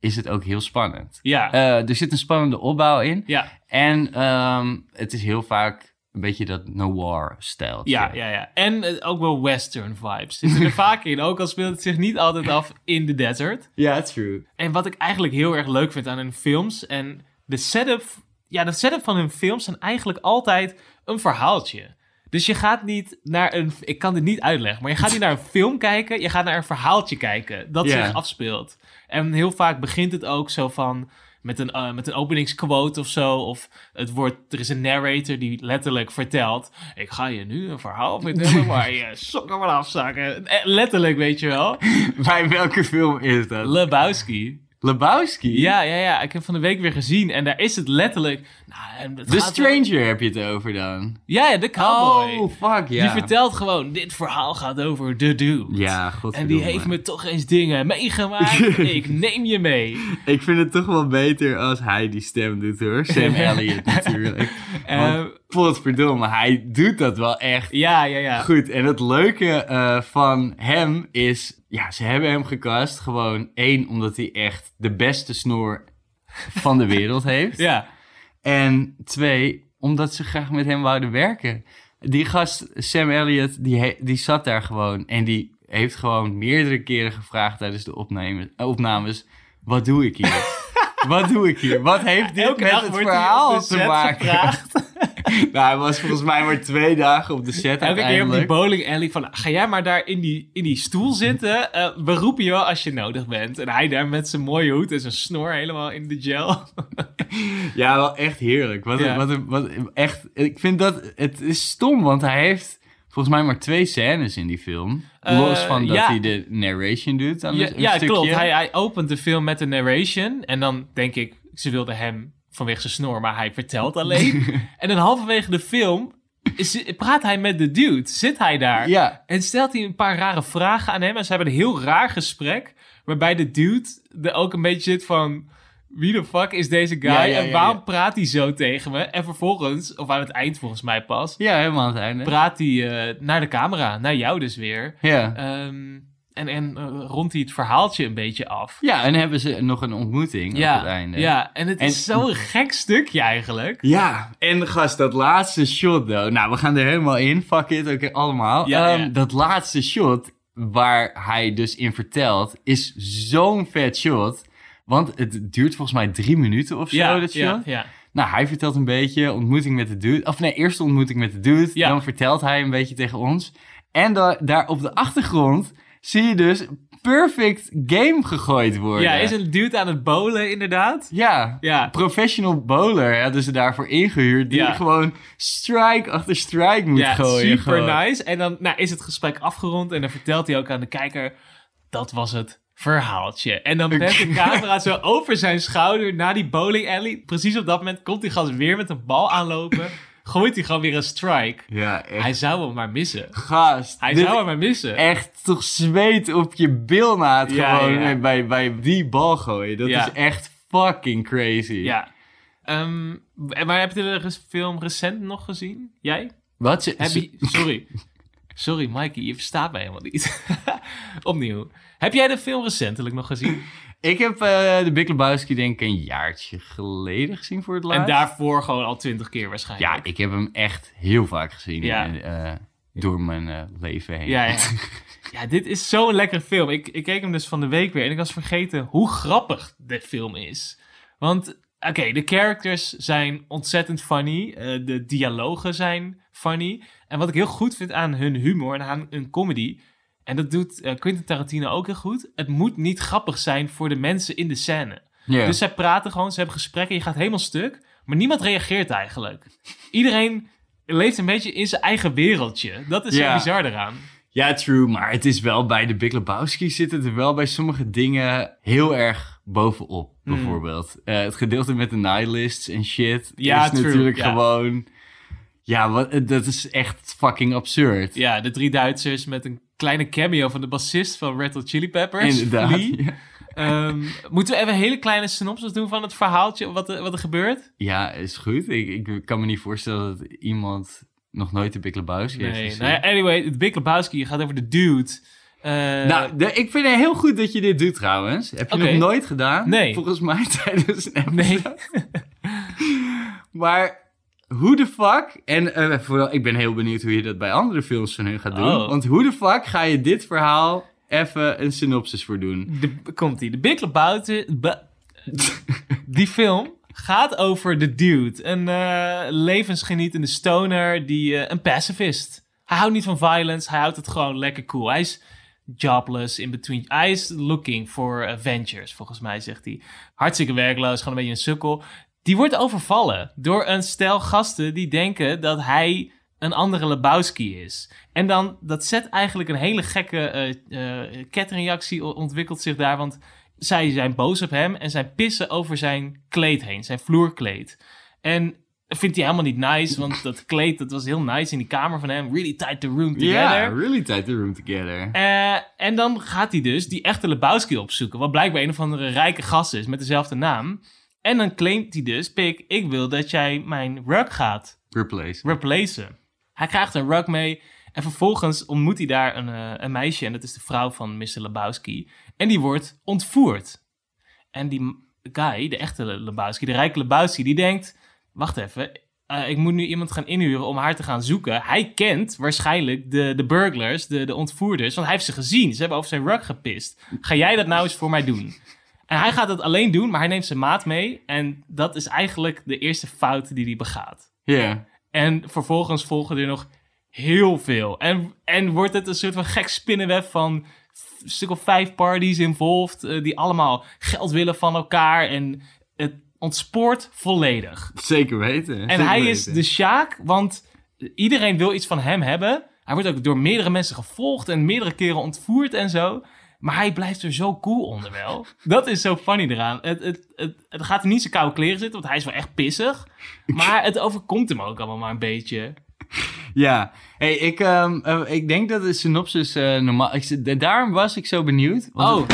is het ook heel spannend. Ja. Eh, er zit een spannende opbouw in ja. en ehm, het is heel vaak een beetje dat noir-stijl. Ja, ja, ja. En eh, ook wel western vibes zitten er <laughs> vaak in. Ook al speelt het zich niet altijd af in de desert. Ja, true. En wat ik eigenlijk heel erg leuk vind aan hun films en de setup, ja, de setup van hun films zijn eigenlijk altijd een verhaaltje. Dus je gaat niet naar een... Ik kan dit niet uitleggen, maar je gaat niet naar een <laughs> film kijken. Je gaat naar een verhaaltje kijken dat zich afspeelt. En heel vaak begint het ook zo van... Met een, eh, met een openingsquote of zo. Of het wordt, er is een narrator die letterlijk vertelt... Ik ga je nu een verhaal vertellen <laughs> waar je sokken van afzakken. Eh, Letterlijk, weet je wel. <laughs> Bij welke film is dat? Lebowski. Lebowski? Ja, ja, ja. Ik heb van de week weer gezien. En daar is het letterlijk... Nou, het The wel- Stranger heb je het over dan. Ja, ja, de cowboy. Oh, fuck, ja. Die vertelt gewoon, dit verhaal gaat over de dude. Ja. En die heeft me toch eens dingen meegemaakt. <laughs> ik neem je mee. Ik vind het toch wel beter als hij die stem doet hoor. Sam <laughs> Elliott natuurlijk. Eh, potverdomme, hij doet dat wel echt ja, ja, ja. goed. En het leuke eh, van hem is... Ja, ze hebben hem gecast. Gewoon één, omdat hij echt de beste snor van de wereld <laughs> heeft. Ja, En twee, omdat ze graag met hem wouden werken. Die gast, Sam Elliott, die, die zat daar gewoon. En die heeft gewoon meerdere keren gevraagd tijdens de opname- eh, opnames... Wat doe ik hier? <laughs> Wat doe ik hier? Wat heeft dit elke met het verhaal te maken? <laughs> nou, hij was volgens mij maar twee dagen op de set Elke keer op die bowling alley van, ga jij maar daar in die, in die stoel zitten. Eh, we roepen je wel als je nodig bent. En hij daar met zijn mooie hoed en zijn snor helemaal in de gel. <laughs> Ja, wel echt heerlijk. Wat, Ja. wat, wat echt, ik vind dat, het is stom, want hij heeft volgens mij maar twee scènes in die film. Eh, Los van dat ja. hij de narration doet Ja, ja klopt. Hij, hij opent de film met een narration. En dan denk ik, ze wilde hem vanwege zijn snor, maar hij vertelt alleen. <laughs> en dan halverwege de film is, praat hij met de dude. Zit hij daar. Ja, En stelt hij een paar rare vragen aan hem. En ze hebben een heel raar gesprek. Waarbij de dude er ook een beetje zit van... Wie de fuck is deze guy? Ja, ja, en ja, waarom ja. praat hij zo tegen me? En vervolgens, of aan het eind volgens mij pas... ja, helemaal aan het einde. praat hij eh, naar de camera. Naar jou dus weer. ja. Ehm, en en eh, rondt hij het verhaaltje een beetje af. ja, en hebben ze nog een ontmoeting op het einde. ja, en het is zo'n gek stukje eigenlijk. Ja, en gast, dat laatste shot, though. Nou, we gaan er helemaal in. Fuck it, oké, allemaal. Ja, ja. Dat laatste shot, waar hij dus in vertelt, is zo'n vet shot. Want het duurt volgens mij drie minuten of zo, Ja, dat ja, ja. Nou, hij vertelt een beetje ontmoeting met de dude. Of nee, eerst de ontmoeting met de dude. Ja. Dan vertelt hij een beetje tegen ons. En da- daar op de achtergrond zie je dus perfect game gegooid worden. ja, is een dude aan het bowlen inderdaad? Ja, Ja, professional bowler hadden ze daarvoor ingehuurd. Die Ja. gewoon strike achter strike moet ja gooien. super gewoon. nice. En dan nou, is het gesprek afgerond en dan vertelt hij ook aan de kijker... dat was het verhaaltje. En dan bent de <laughs> camera zo over zijn schouder naar die bowling alley. Precies op dat moment komt die gast weer met een bal aanlopen... gooit hij gewoon weer een strike. Ja, echt. Hij zou hem maar missen. Gast. Hij zou hem maar missen. Echt toch zweet op je bilnaad Ja, gewoon ja. Bij, bij die bal gooien. Dat Ja. is echt fucking crazy. Ja. En maar heb je de film recent nog gezien? Jij? Wat? Ze, Heb je, sorry. Sorry, Mikey, je verstaat mij helemaal niet. <laughs> Opnieuw. Heb jij de film recentelijk nog gezien? <laughs> Ik heb eh, de Big Lebowski denk ik een jaartje geleden gezien voor het laatst. En daarvoor gewoon al twintig keer waarschijnlijk. Ja, ik heb hem echt heel vaak gezien Ja. eh, eh, door mijn leven heen. Ja, ja. <laughs> ja, dit is zo'n lekkere film. Ik, ik keek hem dus van de week weer en ik was vergeten hoe grappig de film is. Want, oké, de characters zijn ontzettend funny. de dialogen zijn funny. En wat ik heel goed vind aan hun humor en aan hun comedy... en dat doet eh, Quentin Tarantino ook heel goed... het moet niet grappig zijn voor de mensen in de scène. Dus zij praten gewoon, ze hebben gesprekken, je gaat helemaal stuk. Maar niemand reageert eigenlijk. Iedereen leeft een beetje in zijn eigen wereldje. Dat is zo bizar eraan. Ja, true, maar het is wel bij de Big Lebowski zit het er wel bij sommige dingen heel erg bovenop. Hmm. Bijvoorbeeld Eh, het gedeelte met de nihilists en shit Ja, is true, natuurlijk ja. gewoon... Ja, wat, eh, dat is echt fucking absurd. Ja, de drie Duitsers met een kleine cameo van de bassist van Red Hot Chili Peppers. Inderdaad. Flea. <laughs> Ehm, moeten we even een hele kleine synopsis doen van het verhaaltje, wat er, wat er gebeurt? Ja, is goed. Ik, ik kan me niet voorstellen dat iemand nog nooit de Big Lebowski heeft Nee, gezien. nou ja, anyway, het Big Lebowski gaat over de dude. Eh, Nou, de- ik vind het heel goed dat je dit doet trouwens. Heb je Oké. nog nooit gedaan? Nee. Volgens mij <laughs> tijdens een nee. episode. <laughs> Maar hoe de fuck... En eh, vooral, ik ben heel benieuwd hoe je dat bij andere films van hun gaat doen. Oh. Want hoe de fuck ga je dit verhaal even een synopsis voor doen? De, komt ie. De Big Lebowski... die film gaat over de dude. Een eh, levensgenietende stoner, die eh, een pacifist. Hij houdt niet van violence, hij houdt het gewoon lekker cool. Hij is jobless in between. Hij is looking for adventures, volgens mij zegt hij. Hartstikke werkloos, gewoon een beetje een sukkel. Die wordt overvallen door een stel gasten die denken dat hij een andere Lebowski is. En dan, dat zet eigenlijk een hele gekke uh, ketreactie ontwikkelt zich daar, want zij zijn boos op hem en zij pissen over zijn kleed heen, zijn vloerkleed. En vindt hij helemaal niet nice, want dat kleed dat was heel nice in die kamer van hem. Really tight the room together. Ja, yeah, really tight the room together. Uh, en dan gaat hij dus die echte Lebowski opzoeken, wat blijkbaar een of andere rijke gast is met dezelfde naam. En dan claimt hij dus, Pik, ik wil dat jij mijn rug gaat replace. replacen. Hij krijgt een rug mee en vervolgens ontmoet hij daar een, uh, een meisje en dat is de vrouw van Mr. Lebowski. En die wordt ontvoerd. En die guy, de echte Lebowski, de rijke Lebowski, die denkt... Wacht even, uh, ik moet nu iemand gaan inhuren om haar te gaan zoeken. Hij kent waarschijnlijk de, de burglars, de, de ontvoerders, want hij heeft ze gezien. Ze hebben over zijn rug gepist. Ga jij dat nou eens voor mij doen? En hij gaat het alleen doen, maar hij neemt zijn maat mee. En dat is eigenlijk de eerste fout die hij begaat. Ja. En vervolgens volgen er nog heel veel. En, en wordt het een soort van gek spinnenweb van een stuk of vijf parties involved. Uh, die allemaal geld willen van elkaar. En het ontspoort volledig. Zeker weten. En zeker hij weten. is de Sjaak, want iedereen wil iets van hem hebben. Hij wordt ook door meerdere mensen gevolgd en meerdere keren ontvoerd en zo. Maar hij blijft er zo cool onder wel. <laughs> Dat is zo funny eraan. Het, het, het, het gaat hem niet zijn koude kleren zitten, want hij is wel echt pissig. Maar het overkomt hem ook allemaal maar een beetje. Ja, hey, ik, um, uh, ik denk dat de synopsis uh, normaal... Ik, daarom was ik zo benieuwd. Oh.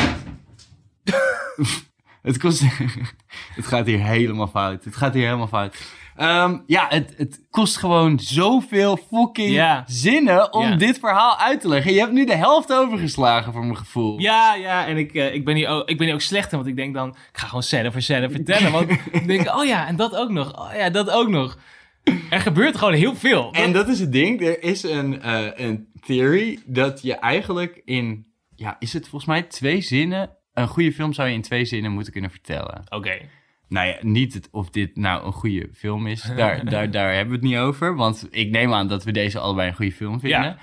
Het, <laughs> kost, <laughs> het gaat hier helemaal fout. Het gaat hier helemaal fout. Um, ja, het, het kost gewoon zoveel fucking zinnen om dit verhaal uit te leggen. Je hebt nu de helft overgeslagen voor mijn gevoel. Ja, ja, en ik, eh, ik, ben hier ook, ik ben hier ook slecht in, want ik denk dan... Ik ga gewoon scène voor scène vertellen. Want <laughs> ik denk, oh ja, en dat ook nog. Oh ja, dat ook nog. Er gebeurt gewoon heel veel. En dat is het ding. Er is een, uh, een theory dat je eigenlijk in... Ja, is het volgens mij twee zinnen... Een goede film zou je in twee zinnen moeten kunnen vertellen. Oké. Nou ja, niet het, of dit nou een goede film is. <laughs> Daar, daar, daar hebben we het niet over. Want ik neem aan dat we deze allebei een goede film vinden. Ja.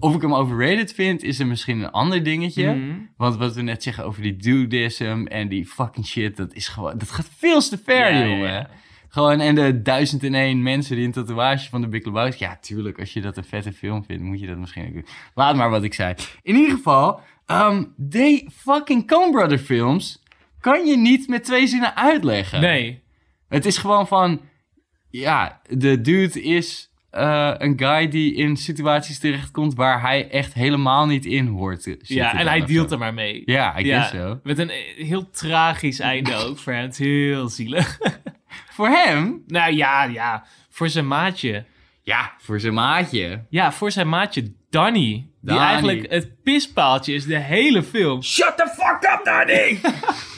Of ik hem overrated vind, is er misschien een ander dingetje. Mhm. Want wat we net zeggen over die dudism en die fucking shit, dat is gewoon... Dat gaat veel te ver, Ja, jongen. ja. Gewoon, en de duizend en één mensen die een tatoeage van de Big Lebowski... Ja, tuurlijk, als je dat een vette film vindt, moet je dat misschien ook doen. Laat maar wat ik zei. In ieder geval, um, fucking Coen Brother films kan je niet met twee zinnen uitleggen. Nee. Het is gewoon van... Ja, de dude is uh, een guy die in situaties terechtkomt... waar hij echt helemaal niet in hoort te zitten Ja, en hij dealt zo. er maar mee. Ja, I guess so. Met een eh, heel tragisch einde <laughs> ook voor hem. Het is heel zielig. <laughs> Voor hem? nou ja, ja. Voor zijn maatje. Ja, voor zijn maatje. Ja, voor zijn maatje Danny. Die Danny. eigenlijk het pispaaltje is de hele film. Shut the fuck up, Danny! <laughs>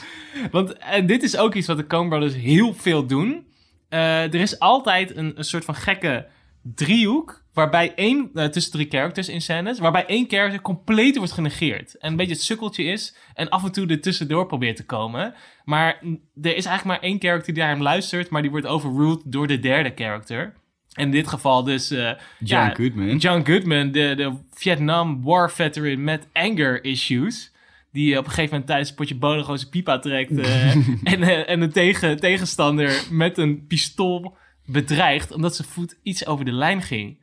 Want en dit is ook iets wat de Coen Brothers heel veel doen. Eh, er is altijd een, een soort van gekke driehoek. Waarbij één, eh, tussen drie characters in scènes. Waarbij één character compleet wordt genegeerd. En een beetje het sukkeltje is. En af en toe er tussendoor probeert te komen. Maar er is eigenlijk maar één character die naar hem luistert. Maar die wordt overruled door de derde character. En in dit geval dus... eh, John ja, Goodman. John Goodman, de, de Vietnam War veteran met anger issues. Die op een gegeven moment tijdens een potje bonen gewoon zijn piep uittrekt. <laughs> eh, en, eh, en een tegen, tegenstander met een pistool bedreigt. Omdat zijn voet iets over de lijn ging.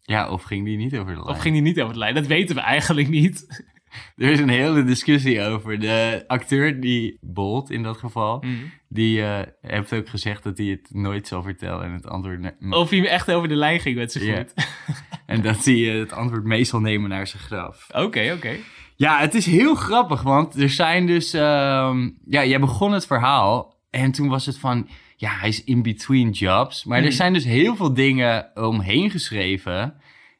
Ja, of ging die niet over de lijn? Of ging die niet over de lijn? Dat weten we eigenlijk niet. <laughs> Er is een hele discussie over. De acteur die Bolt in dat geval, die eh, heeft ook gezegd dat hij het nooit zal vertellen en het antwoord, ne- Of hij echt over de lijn ging met zijn voet. <laughs> en dat hij het antwoord mee zal nemen naar zijn graf. Oké, oké. Ja, het is heel grappig, want er zijn dus... ehm, ja, jij begon het verhaal en toen was het van... Ja, hij is in between jobs. Maar er Mhm. zijn dus heel veel dingen omheen geschreven...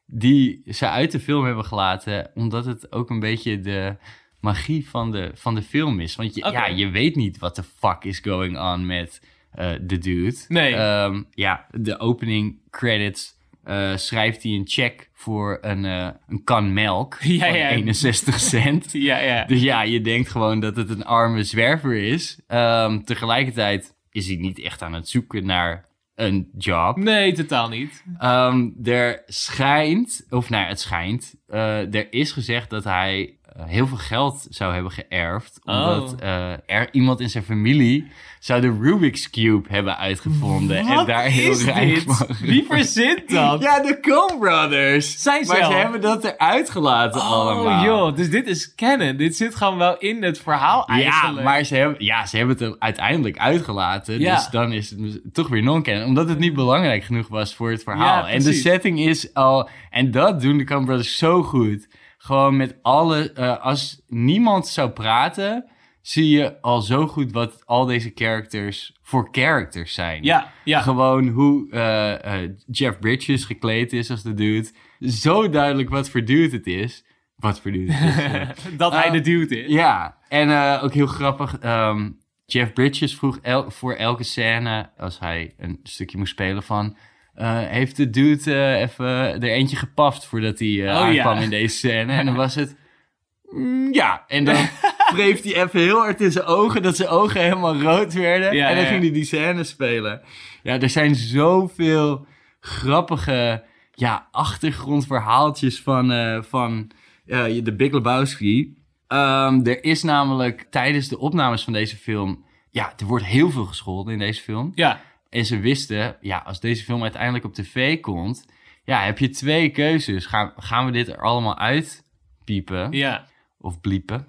die ze uit de film hebben gelaten... omdat het ook een beetje de magie van de, van de film is. Want je, ja, je weet niet wat de fuck is going on met eh, de dude. Nee. Ehm, ja, de opening credits... eh, schrijft hij een check voor een, eh, een kan melk <laughs> Ja, van ja. 61 cent. <laughs> Ja, ja. Dus ja, je denkt gewoon dat het een arme zwerver is. Ehm, tegelijkertijd, is hij niet echt aan het zoeken naar een job. Nee, totaal niet. Ehm, er schijnt, of nou, het schijnt, eh, er is gezegd dat hij heel veel geld zou hebben geërfd. Omdat Oh. eh, er iemand in zijn familie zou de Rubik's Cube hebben uitgevonden. en daar heel rijk van. Wie verzint dat? Ja, de Coen Brothers. Zijn maar zelf. ze hebben dat eruit gelaten allemaal. Oh joh, dus dit is canon. Dit zit gewoon wel in het verhaal Ja, eigenlijk. maar ze hebben, ja, ze hebben het er uiteindelijk uitgelaten. Ja. Dus dan is het dus toch weer non-canon. Omdat het niet belangrijk genoeg was voor het verhaal. Ja, en de setting is al... En dat doen de Coen Brothers zo goed. Gewoon met alle... eh, als niemand zou praten... zie je al zo goed wat al deze characters voor characters zijn. Ja, ja. Gewoon hoe eh, eh, Jeff Bridges gekleed is als de dude. Zo duidelijk wat voor dude het is. Wat voor dude het is. <laughs> dat hij de dude is. Ja, en ook heel grappig. ehm, Jeff Bridges vroeg el- voor elke scène, als hij een stukje moest spelen van... eh, heeft de dude eh, even er eentje gepaft voordat hij Oh, aankwam ja. in deze scène? En dan was het... "Mm, ja, en dan <laughs> wreef hij even heel hard in zijn ogen, dat zijn ogen helemaal rood werden. Ja, en dan ging hij die scène spelen. Ja, er zijn zoveel grappige ja, achtergrondverhaaltjes van, van de Big Lebowski. Ehm, er is namelijk tijdens de opnames van deze film... Ja, er wordt heel veel gescholden in deze film. Ja, En ze wisten, ja, als deze film uiteindelijk op tv komt... Ja, heb je twee keuzes. Gaan, gaan we dit er allemaal uitpiepen? ja. of bliepen.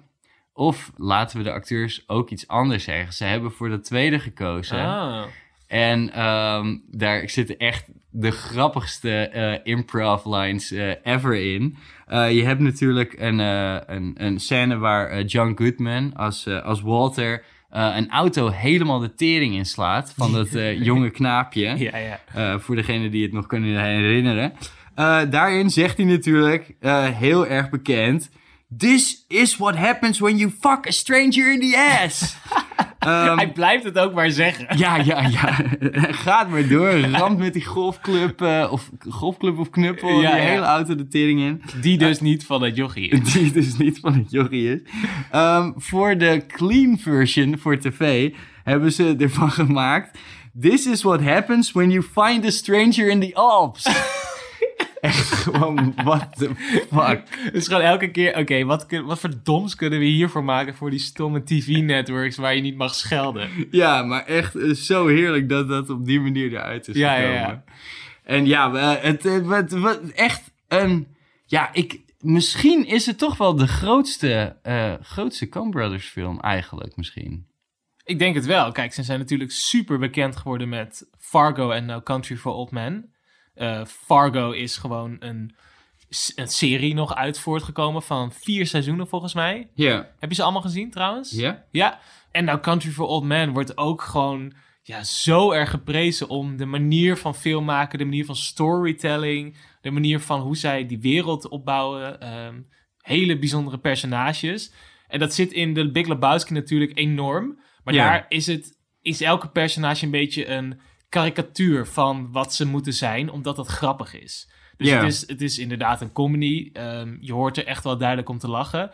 Of laten we de acteurs ook iets anders zeggen. Ze hebben voor de tweede gekozen. Ah. En ehm, daar zitten echt de grappigste eh, improv lines eh, ever in. Eh, je hebt natuurlijk een, een, een scène waar John Goodman als, als Walter eh, een auto helemaal de tering inslaat van dat eh, <laughs> jonge knaapje. Ja, ja. Eh, voor degenen die het nog kunnen herinneren. Daarin zegt hij natuurlijk, heel erg bekend... This is what happens when you fuck a stranger in the ass. <laughs> Ehm, hij blijft het ook maar zeggen. ja, ja, ja. <laughs> Gaat maar door. Ramt met die golfclub, eh, of golfclub of knuppel, Ja, die ja. hele auto de tering in. Die dus niet van het jochie is. <laughs> Die dus niet van het jochie is. Voor de clean version voor tv hebben ze ervan <laughs> gemaakt... This is what happens when you find a stranger in the Alps. Echt gewoon, what the fuck. Dus gewoon elke keer, oké, wat, wat voor doms kunnen we hiervoor maken voor die stomme TV-networks waar je niet mag schelden? Ja, maar echt eh, zo heerlijk dat dat op die manier eruit is Ja, ja, gekomen. ja. En ja, het, het, wat- wat- echt een... Ja, ik, misschien is het toch wel de grootste, eh grootste Coen Brothers film eigenlijk, misschien. Ik denk het wel. Kijk, ze zijn natuurlijk super bekend geworden met Fargo en No Country for Old Men. Eh, Fargo is gewoon een, een serie nog uit voortgekomen van vier seizoenen volgens mij. Ja. Heb je ze allemaal gezien trouwens? Ja? Ja. En No Country for Old Men wordt ook gewoon ja, zo erg geprezen om de manier van filmmaken, de manier van storytelling, de manier van hoe zij die wereld opbouwen. ehm, hele bijzondere personages. En dat zit in de Big Lebowski natuurlijk enorm. Maar Ja. daar is, het, is elke personage een beetje een karikatuur van wat ze moeten zijn, omdat dat grappig is. Dus het, is, het is inderdaad een comedy. Ehm, je hoort er echt wel duidelijk om te lachen.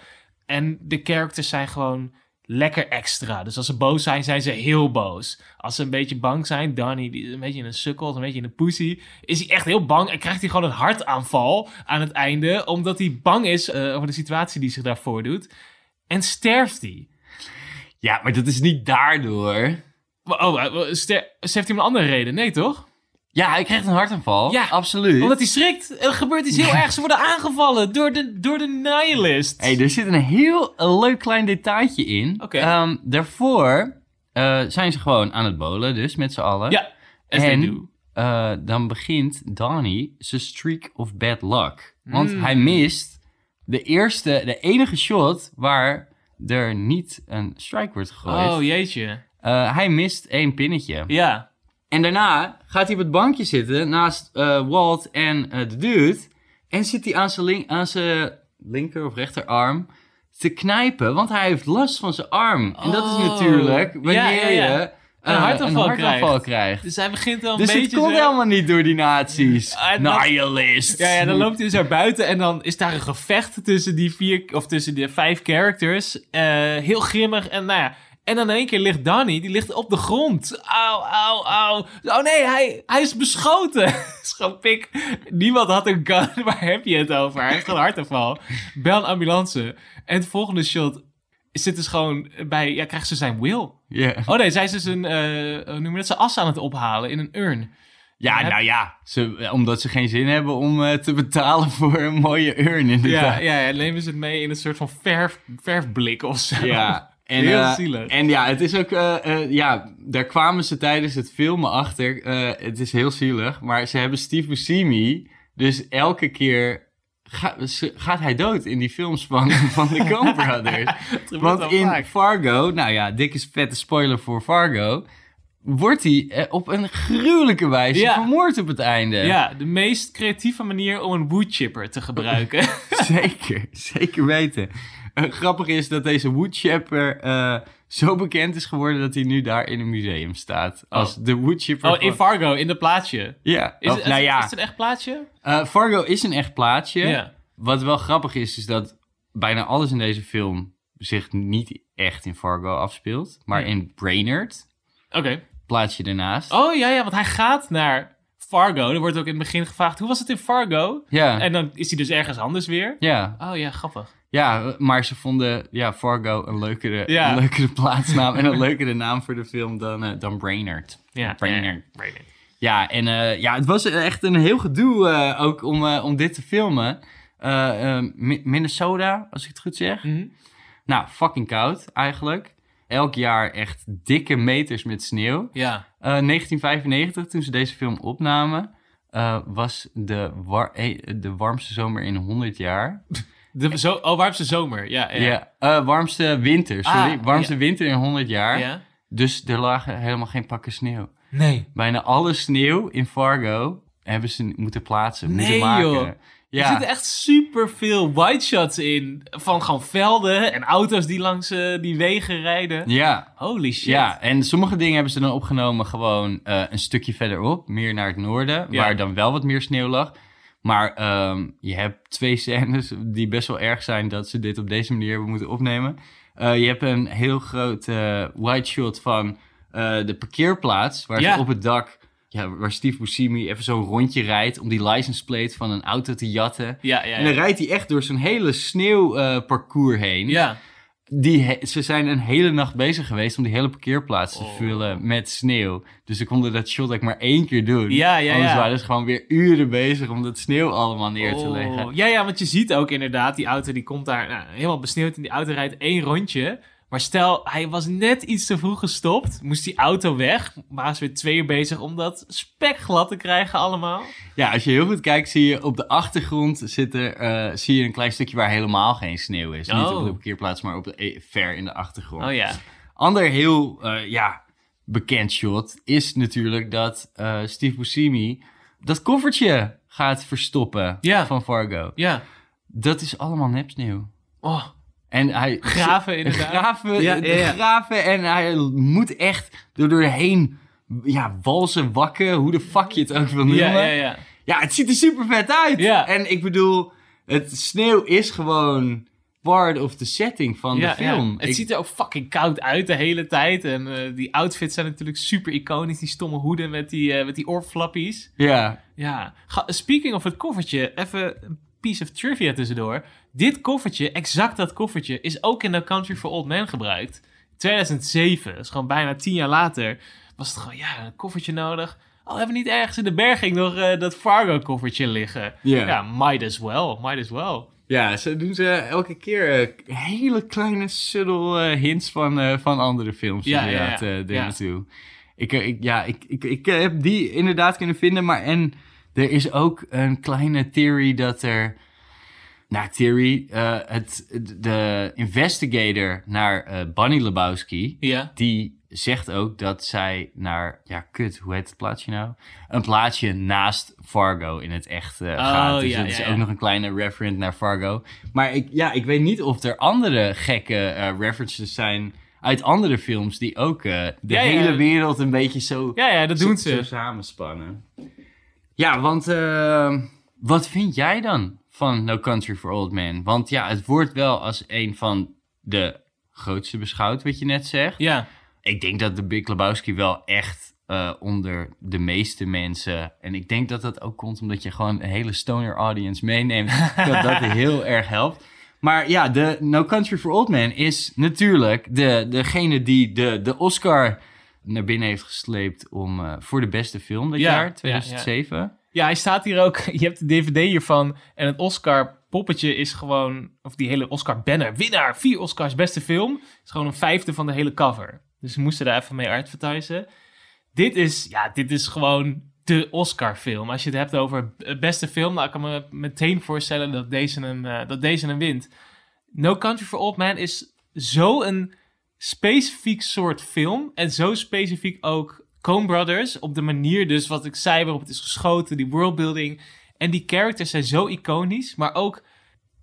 En de characters zijn gewoon lekker extra. Dus als ze boos zijn, zijn ze heel boos. Als ze een beetje bang zijn, Danny, die is een beetje een sukkel, is een beetje een pussy, is hij echt heel bang en krijgt hij gewoon een hartaanval aan het einde, omdat hij bang is eh, over de situatie die zich daar voordoet. En sterft hij. Ja, maar dat is niet daardoor. Oh, eh, sterft hij een andere reden? Nee, toch? Ja, hij krijgt een hartaanval. Ja, absoluut. Omdat hij schrikt. Er gebeurt iets heel ergs. Ze worden aangevallen door de, door de nihilist. Hey, er zit een heel een leuk klein detailtje in. Oké. Ehm, daarvoor eh, zijn ze gewoon aan het bowlen, dus met z'n allen. Ja, En eh, dan begint Donnie zijn streak of bad luck. Want Mm. hij mist de eerste, de enige shot waar er niet een strike wordt gegooid. Oh, jeetje. Eh, hij mist één pinnetje. Ja. En daarna gaat hij op het bankje zitten naast eh, Walt en eh, de dude. En zit hij aan zijn, link- aan zijn linker of rechterarm te knijpen, want hij heeft last van zijn arm. En dat is Oh. natuurlijk wanneer Ja, ja, ja. je Een hartaanval krijgt. krijgt. Dus hij begint al een Dus beetje het komt zo- helemaal niet door die nazi's. Nihilist. Ja, ja, dan loopt hij dus naar buiten en dan is daar een gevecht tussen die vier, of tussen de vijf characters. Heel grimmig en nou ja, En dan in één keer ligt Danny, die ligt op de grond. Auw, auw, auw. Oh nee, hij, hij is beschoten. <laughs> is gewoon pik. Niemand had een gun. <laughs> Waar heb je het over? Hij heeft een hartaanval. Bel een ambulance. En het volgende shot zit dus gewoon bij... Ja, krijgt ze zijn will. Ja. Oh nee, zij is dus een... eh noem je dat? Ze as aan het ophalen in een urn. Ja, Ja. nou ja, ze, omdat ze geen zin hebben om eh, te betalen <laughs> voor een mooie urn inderdaad. Ja, ja, ja, nemen ze het mee in een soort van verf, verfblik of zo. Ja, en, Heel eh, zielig. En ja, het is ook, eh, eh, ja, daar kwamen ze tijdens het filmen achter. Het is heel zielig, maar ze hebben Steve Buscemi, dus elke keer ga- gaat hij dood in die films van, <laughs> van de Coen <laughs> Brothers. Want in vaak. Fargo, nou ja, dikke vette spoiler voor Fargo, wordt hij op een gruwelijke wijze Ja. vermoord op het einde. Ja, de meest creatieve manier om een woodchipper te gebruiken. <laughs> Zeker, zeker weten. <laughs> Grappig is dat deze woodchipper eh, zo bekend is geworden dat hij nu daar in een museum staat. Als de woodchipper. oh, in Fargo, in de plaatsje. Ja, Is, of, het, nou is, ja. het een echt plaatsje? eh, Fargo is een echt plaatsje. Ja. Wat wel grappig is, is dat bijna alles in deze film zich niet echt in Fargo afspeelt, maar Ja. in Brainerd, Oké. plaatsje ernaast. Oh ja, ja, want hij gaat naar Fargo. Er wordt ook in het begin gevraagd, hoe was het in Fargo? Ja, En dan is hij dus ergens anders weer. ja, Oh ja, grappig. Ja, maar ze vonden ja, Fargo een leukere, Ja. een leukere plaatsnaam en een leukere naam voor de film dan, eh, dan Brainerd. Ja, Brainerd. ja, Brainerd. Ja, en eh, ja, het was echt een heel gedoe eh, ook om, om dit te filmen. Mi- Minnesota, als ik het goed zeg. Mhm. Nou, fucking koud eigenlijk. Elk jaar echt dikke meters met sneeuw. Ja. Eh, 1995, toen ze deze film opnamen, was de, war- de warmste zomer in 100 jaar. <laughs> De, zo, oh, warmste zomer. Ja, ja. Ja, eh, warmste winter, sorry. Ah, warmste ja. winter in 100 jaar. Ja? Dus er lagen helemaal geen pakken sneeuw. Nee. Bijna alle sneeuw in Fargo hebben ze moeten plaatsen, moeten Nee, maken. joh. Ja. Er zitten echt super veel white shots in. Van gewoon velden en auto's die langs eh, die wegen rijden. Ja, Holy shit. ja, en sommige dingen hebben ze dan opgenomen gewoon eh, een stukje verderop, meer naar het noorden, Ja. waar dan wel wat meer sneeuw lag. Maar ehm, je hebt twee scènes die best wel erg zijn dat ze dit op deze manier hebben moeten opnemen. Eh, je hebt een heel groot eh wide shot van eh, de parkeerplaats, waar Ja. ze op het dak, ja, waar Steve Buscemi even zo'n rondje rijdt om die license plate van een auto te jatten. Ja, ja, En dan rijdt hij echt door zo'n hele sneeuwparcours heen. ja. Die ze zijn een hele nacht bezig geweest om die hele parkeerplaats te Oh. vullen met sneeuw. Dus ze konden dat shot like maar één keer doen. Ja, ja, Anders ja. waren ze gewoon weer uren bezig om dat sneeuw allemaal neer te Oh, leggen. Ja, ja, want je ziet ook inderdaad, die auto die komt daar nou, helemaal besneeuwd en die auto rijdt één rondje. Maar stel, hij was net iets te vroeg gestopt, moest die auto weg. Waren ze weer twee uur bezig om dat spekglad te krijgen allemaal. Ja, als je heel goed kijkt, zie je op de achtergrond zit er, eh, zie je een klein stukje waar helemaal geen sneeuw is. Niet Oh. op de parkeerplaats, maar op de, eh, ver in de achtergrond. Oh ja. Ander heel eh, ja, bekend shot is natuurlijk dat Steve Buscemi dat koffertje gaat verstoppen Ja. van Fargo. Ja. Dat is allemaal nepsneeuw. Oh, En hij... <laughs> graven inderdaad. Graven, Ja, ja, ja. graven en hij moet echt er doorheen ja, walsen, wakken, hoe de fuck je het ook wil noemen. Ja, ja, ja. Ja, het ziet er super vet uit. Ja. En ik bedoel, het sneeuw is gewoon part of the setting van ja, de film. ja. Het Ik- ziet er ook fucking koud uit de hele tijd. En eh, die outfits zijn natuurlijk super iconisch. Die stomme hoeden met die, eh, met die oorflappies. Ja, Ja. Ga- speaking of het koffertje, even een piece of trivia tussendoor. Dit koffertje, exact dat koffertje, is ook in No Country for Old Men gebruikt. 2007, dat is gewoon bijna tien jaar later, was het gewoon, ja, een koffertje nodig. Oh, hebben we niet ergens in de berging nog eh, dat Fargo-koffertje liggen? Ja. Ja, might as well, might as well. ja, zo doen ze elke keer eh, hele kleine subtle eh, hints van, van andere films Ja, inderdaad ja. Ja. Ik, ik, ja, ik, ik, ik heb die inderdaad kunnen vinden, maar en er is ook een kleine theory dat er... Nou, theory, eh, het, de investigator naar eh Bunny Lebowski, Ja. die zegt ook dat zij naar, ja, kut, hoe heet het plaatsje nou? Een plaatsje naast Fargo in het echt eh, gaat. Dus ja, dat is ja, ook nog een kleine reference naar Fargo. Maar ik, ja, ik weet niet of er andere gekke references zijn uit andere films die ook de Ja, ja. hele wereld een beetje zo, Ja, ja, dat doen zo, zo ze. samenspannen. Ja, want eh, wat vind jij dan van No Country for Old Men? Want ja, het wordt wel als een van de grootste beschouwt, wat je net zegt. Ja, Ik denk dat de Big Lebowski wel echt eh, onder de meeste mensen... En ik denk dat dat ook komt omdat je gewoon een hele stoner audience meeneemt. <laughs> dat dat heel erg helpt. Maar ja, de No Country for Old Men is natuurlijk de, degene die de, de Oscar naar binnen heeft gesleept om, eh, voor de beste film Ja, ja, jaar, ja. 2007. Ja, hij staat hier ook. <laughs> Je hebt de DVD hiervan. En het Oscar-poppetje is gewoon. Of die hele Oscar-banner. Winnaar, vier Oscars, beste film. Is gewoon een vijfde van de hele cover. Dus we moesten daar even mee advertisen. Dit is, ja, dit is gewoon de Oscar-film. Als je het hebt over b- beste film, dan kan ik me meteen voorstellen dat deze hem, eh, dat deze hem wint. No Country for Old Men is zo een specifiek soort film. En zo specifiek ook Coen Brothers. Op de manier dus wat ik zei waarop het is geschoten. Die worldbuilding. En die characters zijn zo iconisch. Maar ook,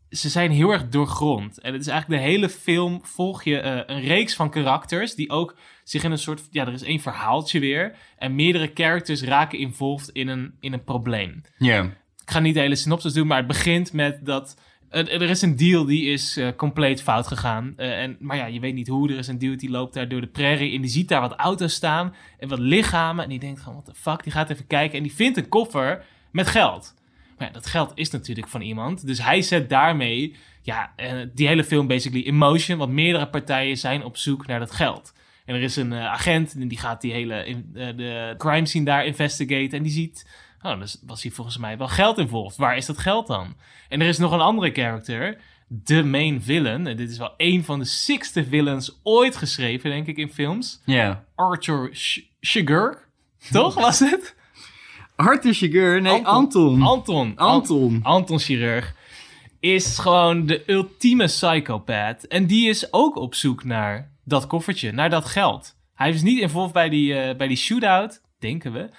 ze zijn heel erg doorgrond. En het is eigenlijk de hele film volg je eh, een reeks van karakters. Die ook zich in een soort... Ja, er is één verhaaltje weer. En meerdere characters raken involved in een, in een probleem Ja. ik ga niet de hele synopsis doen, maar het begint met dat er, er is een deal die is eh, compleet fout gegaan. Eh, en, maar ja, je weet niet hoe. Er is een deal die loopt daar door de prairie en die ziet daar wat auto's staan en wat lichamen. En die denkt gewoon, wat de fuck, die gaat even kijken en die vindt een koffer met geld. Maar ja, dat geld is natuurlijk van iemand. Dus hij zet daarmee, ja, eh, die hele film basically in motion. Want meerdere partijen zijn op zoek naar dat geld. En er is een eh, agent en die gaat die hele eh, de crime scene daar investigaten. En die ziet, oh, dus was hier volgens mij wel geld involved. Waar is dat geld dan? En er is nog een andere character, de main villain. En dit is wel een van de sixte villains ooit geschreven, denk ik, in films. Ja. Arthur Sh- Sugar. Toch was het? <laughs> Arthur Chigurh, nee, Anton. Anton. Anton. Anton. Anton Chirurg is gewoon de ultieme psychopath. En die is ook op zoek naar dat koffertje, naar dat geld. Hij is niet involved bij die, eh, bij die shootout, denken we.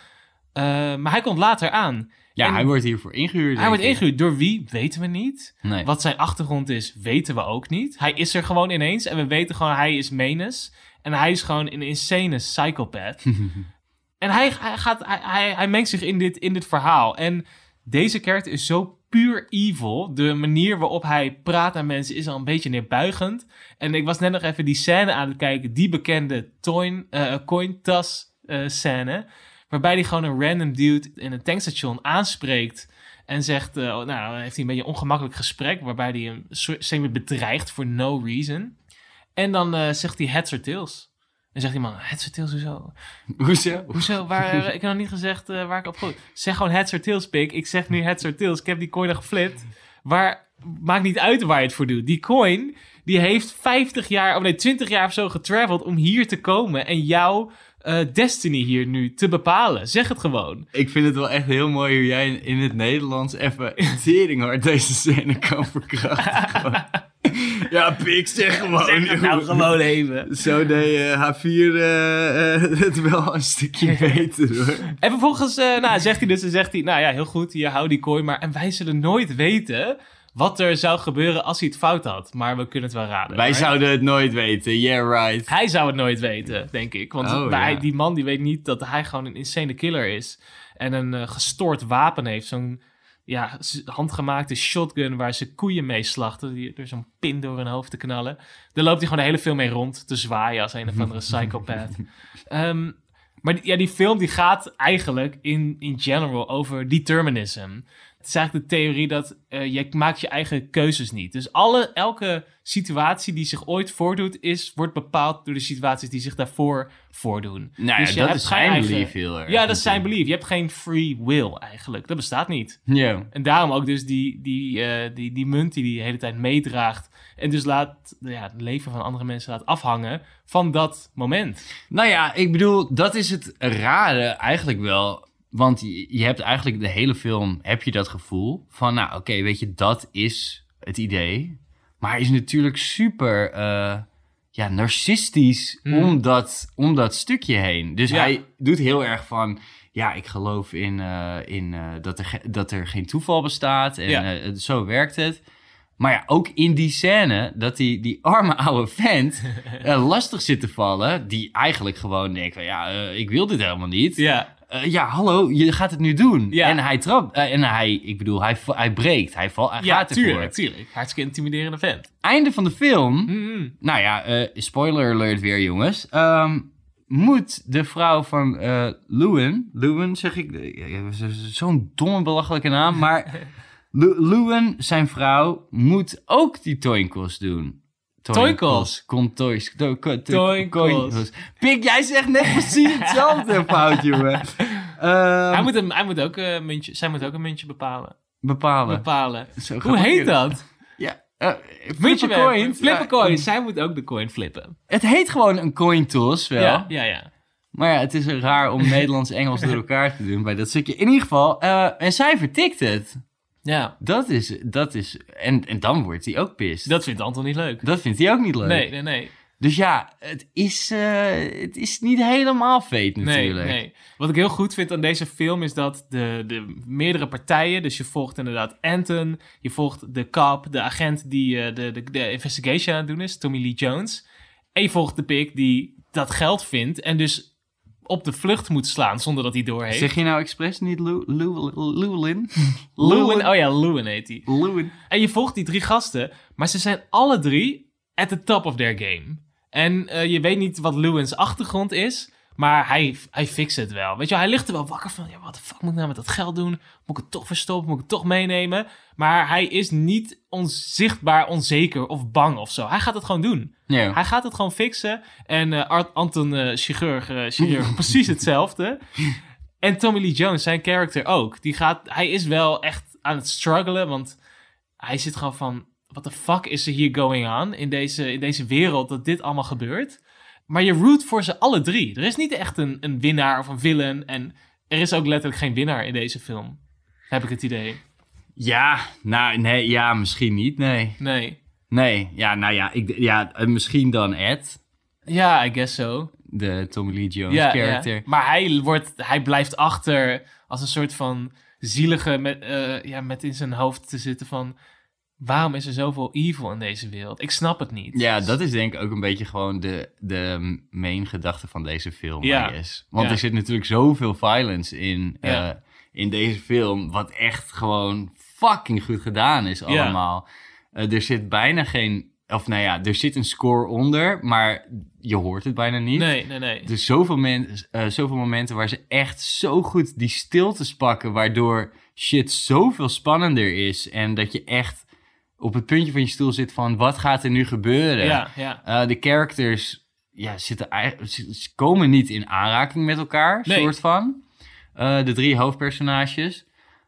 Eh, maar hij komt later aan. Ja, En hij wordt hiervoor ingehuurd. hij wordt ingehuurd. Door wie, weten we niet. Nee. Wat zijn achtergrond is, weten we ook niet. Hij is er gewoon ineens. En we weten gewoon, hij is Menes. En hij is gewoon een insane psychopath. <laughs> en hij, hij, gaat, hij, hij, hij mengt zich in dit, in dit verhaal. En deze character is zo puur evil. De manier waarop hij praat aan mensen is al een beetje neerbuigend. En ik was net nog even die scène aan het kijken. Die bekende coin, eh cointas eh, scène. Waarbij hij gewoon een random dude in een tankstation aanspreekt. En zegt, oh, nou, dan heeft hij een beetje een ongemakkelijk gesprek. Waarbij hij hem semi bedreigt for no reason. En dan eh, zegt hij heads or tails. En zegt die man, heads or tails, hoezo? Hoezo? Hoezo? Waar, eh, ik heb nog niet gezegd waar ik op goed. Zeg gewoon heads or tails, pik. Ik zeg nu heads or tails. Ik heb die coin al geflipt. Waar, maakt niet uit waar je het voor doet. Die coin, die heeft 50 jaar, of nee, 20 jaar of zo getraveld om hier te komen. En jouw eh, destiny hier nu te bepalen. Zeg het gewoon. Ik vind het wel echt heel mooi hoe jij in, het Nederlands even tering hard deze scène kan verkrachten. <laughs> ja, pik, zeg gewoon. Zeg het nou gewoon even. Zo deed eh, H4 eh, eh, het wel een stukje beter hoor. En vervolgens nou, zegt hij dus, zegt hij, nou ja, heel goed, je houdt die kooi, maar en wij zullen nooit weten wat er zou gebeuren als hij het fout had. Maar we kunnen het wel raden. Wij right? zouden het nooit weten, yeah right. Hij zou het nooit weten, denk ik. Want Oh, ja. die man die weet niet dat hij gewoon een insane killer is. En een eh, gestoord wapen heeft. Zo'n ja, handgemaakte shotgun waar ze koeien mee slachten. Die, door zo'n pin door hun hoofd te knallen. Daar loopt hij gewoon de hele film mee rond te zwaaien als een of andere <laughs> psychopath. Ehm, maar die, ja, die film die gaat eigenlijk in, in general over determinism. Het is eigenlijk de theorie dat eh, je maakt je eigen keuzes niet. Dus alle, elke situatie die zich ooit voordoet, is, wordt bepaald door de situaties die zich daarvoor voordoen. Nou ja, Dus dat is zijn eigen- belief heel erg. Ja, dat is zijn belief. Je hebt geen free will eigenlijk. Dat bestaat niet. Ja. En daarom ook dus die, die, eh, die, die munt die hij de hele tijd meedraagt. En dus laat ja, het leven van andere mensen laat afhangen van dat moment. Nou ja, ik bedoel, dat is het rare eigenlijk wel. Want je, hebt eigenlijk de hele film, heb je dat gevoel van, nou oké, weet je, dat is het idee. Maar hij is natuurlijk super, eh, ja, narcistisch Hmm. om, dat, om dat stukje heen. Dus Ja. hij doet heel erg van, ja, ik geloof in, eh, in eh, dat, er dat er geen toeval bestaat en Ja. zo werkt het. Maar ja, ook in die scène dat die, die arme <laughs> oude vent <laughs> lastig zit te vallen. Die eigenlijk gewoon denkt van ja, ik wil dit helemaal niet. Ja, eh, ja, hallo, je gaat het nu doen. Ja. En hij trapt, eh, en hij, ik bedoel, hij, hij breekt, hij, val, hij Ja, gaat ervoor. tuurlijk, tuurlijk. Hartstikke intimiderende vent. Einde van de film, Mm-mm. nou ja, eh, spoiler alert weer jongens, Ehm, moet de vrouw van Lewin, Lewin zeg ik, zo'n domme belachelijke naam, maar <laughs> Lewin, zijn vrouw, moet ook die toinkos doen. Toinkos? Kon toys. To, ko- to- Toinkos. Pik, jij zegt net <laughs> precies hetzelfde fout, jongen. Ehm, hij, moet een, hij moet ook een muntje, zij moet ook een muntje bepalen. bepalen. bepalen. Hoe heet dat? Ja. Muntje a coin. Flip a Ja, coin. Zij moet ook de coin flippen. Het heet gewoon een coin toss wel. Ja, ja, ja. Maar ja, het is raar om <laughs> Nederlands-Engels door elkaar te doen bij dat stukje. In ieder geval, eh, en zij vertikt het. Ja, Dat is, dat is, en, en dan wordt hij ook pist. Dat, dat vindt Anton niet leuk. vindt hij ook niet leuk. Nee, nee, nee. Dus ja, het is, eh, het is niet helemaal Nee, natuurlijk. nee. Wat ik heel goed vind aan deze film is dat de, de meerdere partijen, dus je volgt inderdaad Anton, je volgt de cop, de agent die eh, de, de, de investigation aan het doen is, Tommy Lee Jones. En je volgt de pik die dat geld vindt en dus op de vlucht moet slaan zonder dat hij doorheeft. Zeg je nou expres niet Llewellyn? Lewin, <laughs> oh ja, Lewin heet hij. Llewellyn. En je volgt die drie gasten, maar ze zijn alle drie at the top of their game. En eh, je weet niet wat Lewins achtergrond is, maar hij, hij fixt het wel. Weet je, hij ligt er wel wakker van, ja, wat de fuck moet ik nou met dat geld doen? Moet ik het toch verstoppen? Moet ik het toch meenemen? Maar hij is niet onzichtbaar onzeker of bang of zo. Hij gaat het gewoon doen. Hij gaat het gewoon fixen. En eh, Art, Anton eh, chirurg, eh, chirurg <laughs> precies hetzelfde. En Tommy Lee Jones, zijn character ook. Die gaat, hij is wel echt aan het struggelen, want hij zit gewoon van... What the fuck is er hier going on in deze, in deze wereld dat dit allemaal gebeurt? Maar je root voor ze alle drie. Er is niet echt een, een winnaar of een villain. En er is ook letterlijk geen winnaar in deze film. Heb ik het idee. Ja, nou, nee, ja, misschien niet, nee. Nee. Nee, ja, nou ja, ik, ja eh, misschien dan Ed, Ja, I guess so. de Tommy Lee Jones Ja, character. ja. Maar hij, wordt, hij blijft achter als een soort van zielige met, eh, ja, met in zijn hoofd te zitten van... Waarom is er zoveel evil in deze wereld? Ik snap het niet. Ja, dat is denk ik ook een beetje gewoon de, de main gedachte van deze film. Ja. I guess. Want Ja. er zit natuurlijk zoveel violence in, Ja. eh, in deze film, wat echt gewoon fucking goed gedaan is allemaal. Eh, er zit bijna geen, of nou ja, er zit een score onder, maar je hoort het bijna niet. Nee, nee, nee. Er is zoveel, men, eh, zoveel momenten waar ze echt zo goed die stiltes pakken, waardoor shit zoveel spannender is. En dat je echt op het puntje van je stoel zit van, wat gaat er nu gebeuren? Ja, ja. Eh, de characters ja, zitten, ze komen niet in aanraking met elkaar, Nee. soort van. Eh, de drie hoofdpersonages.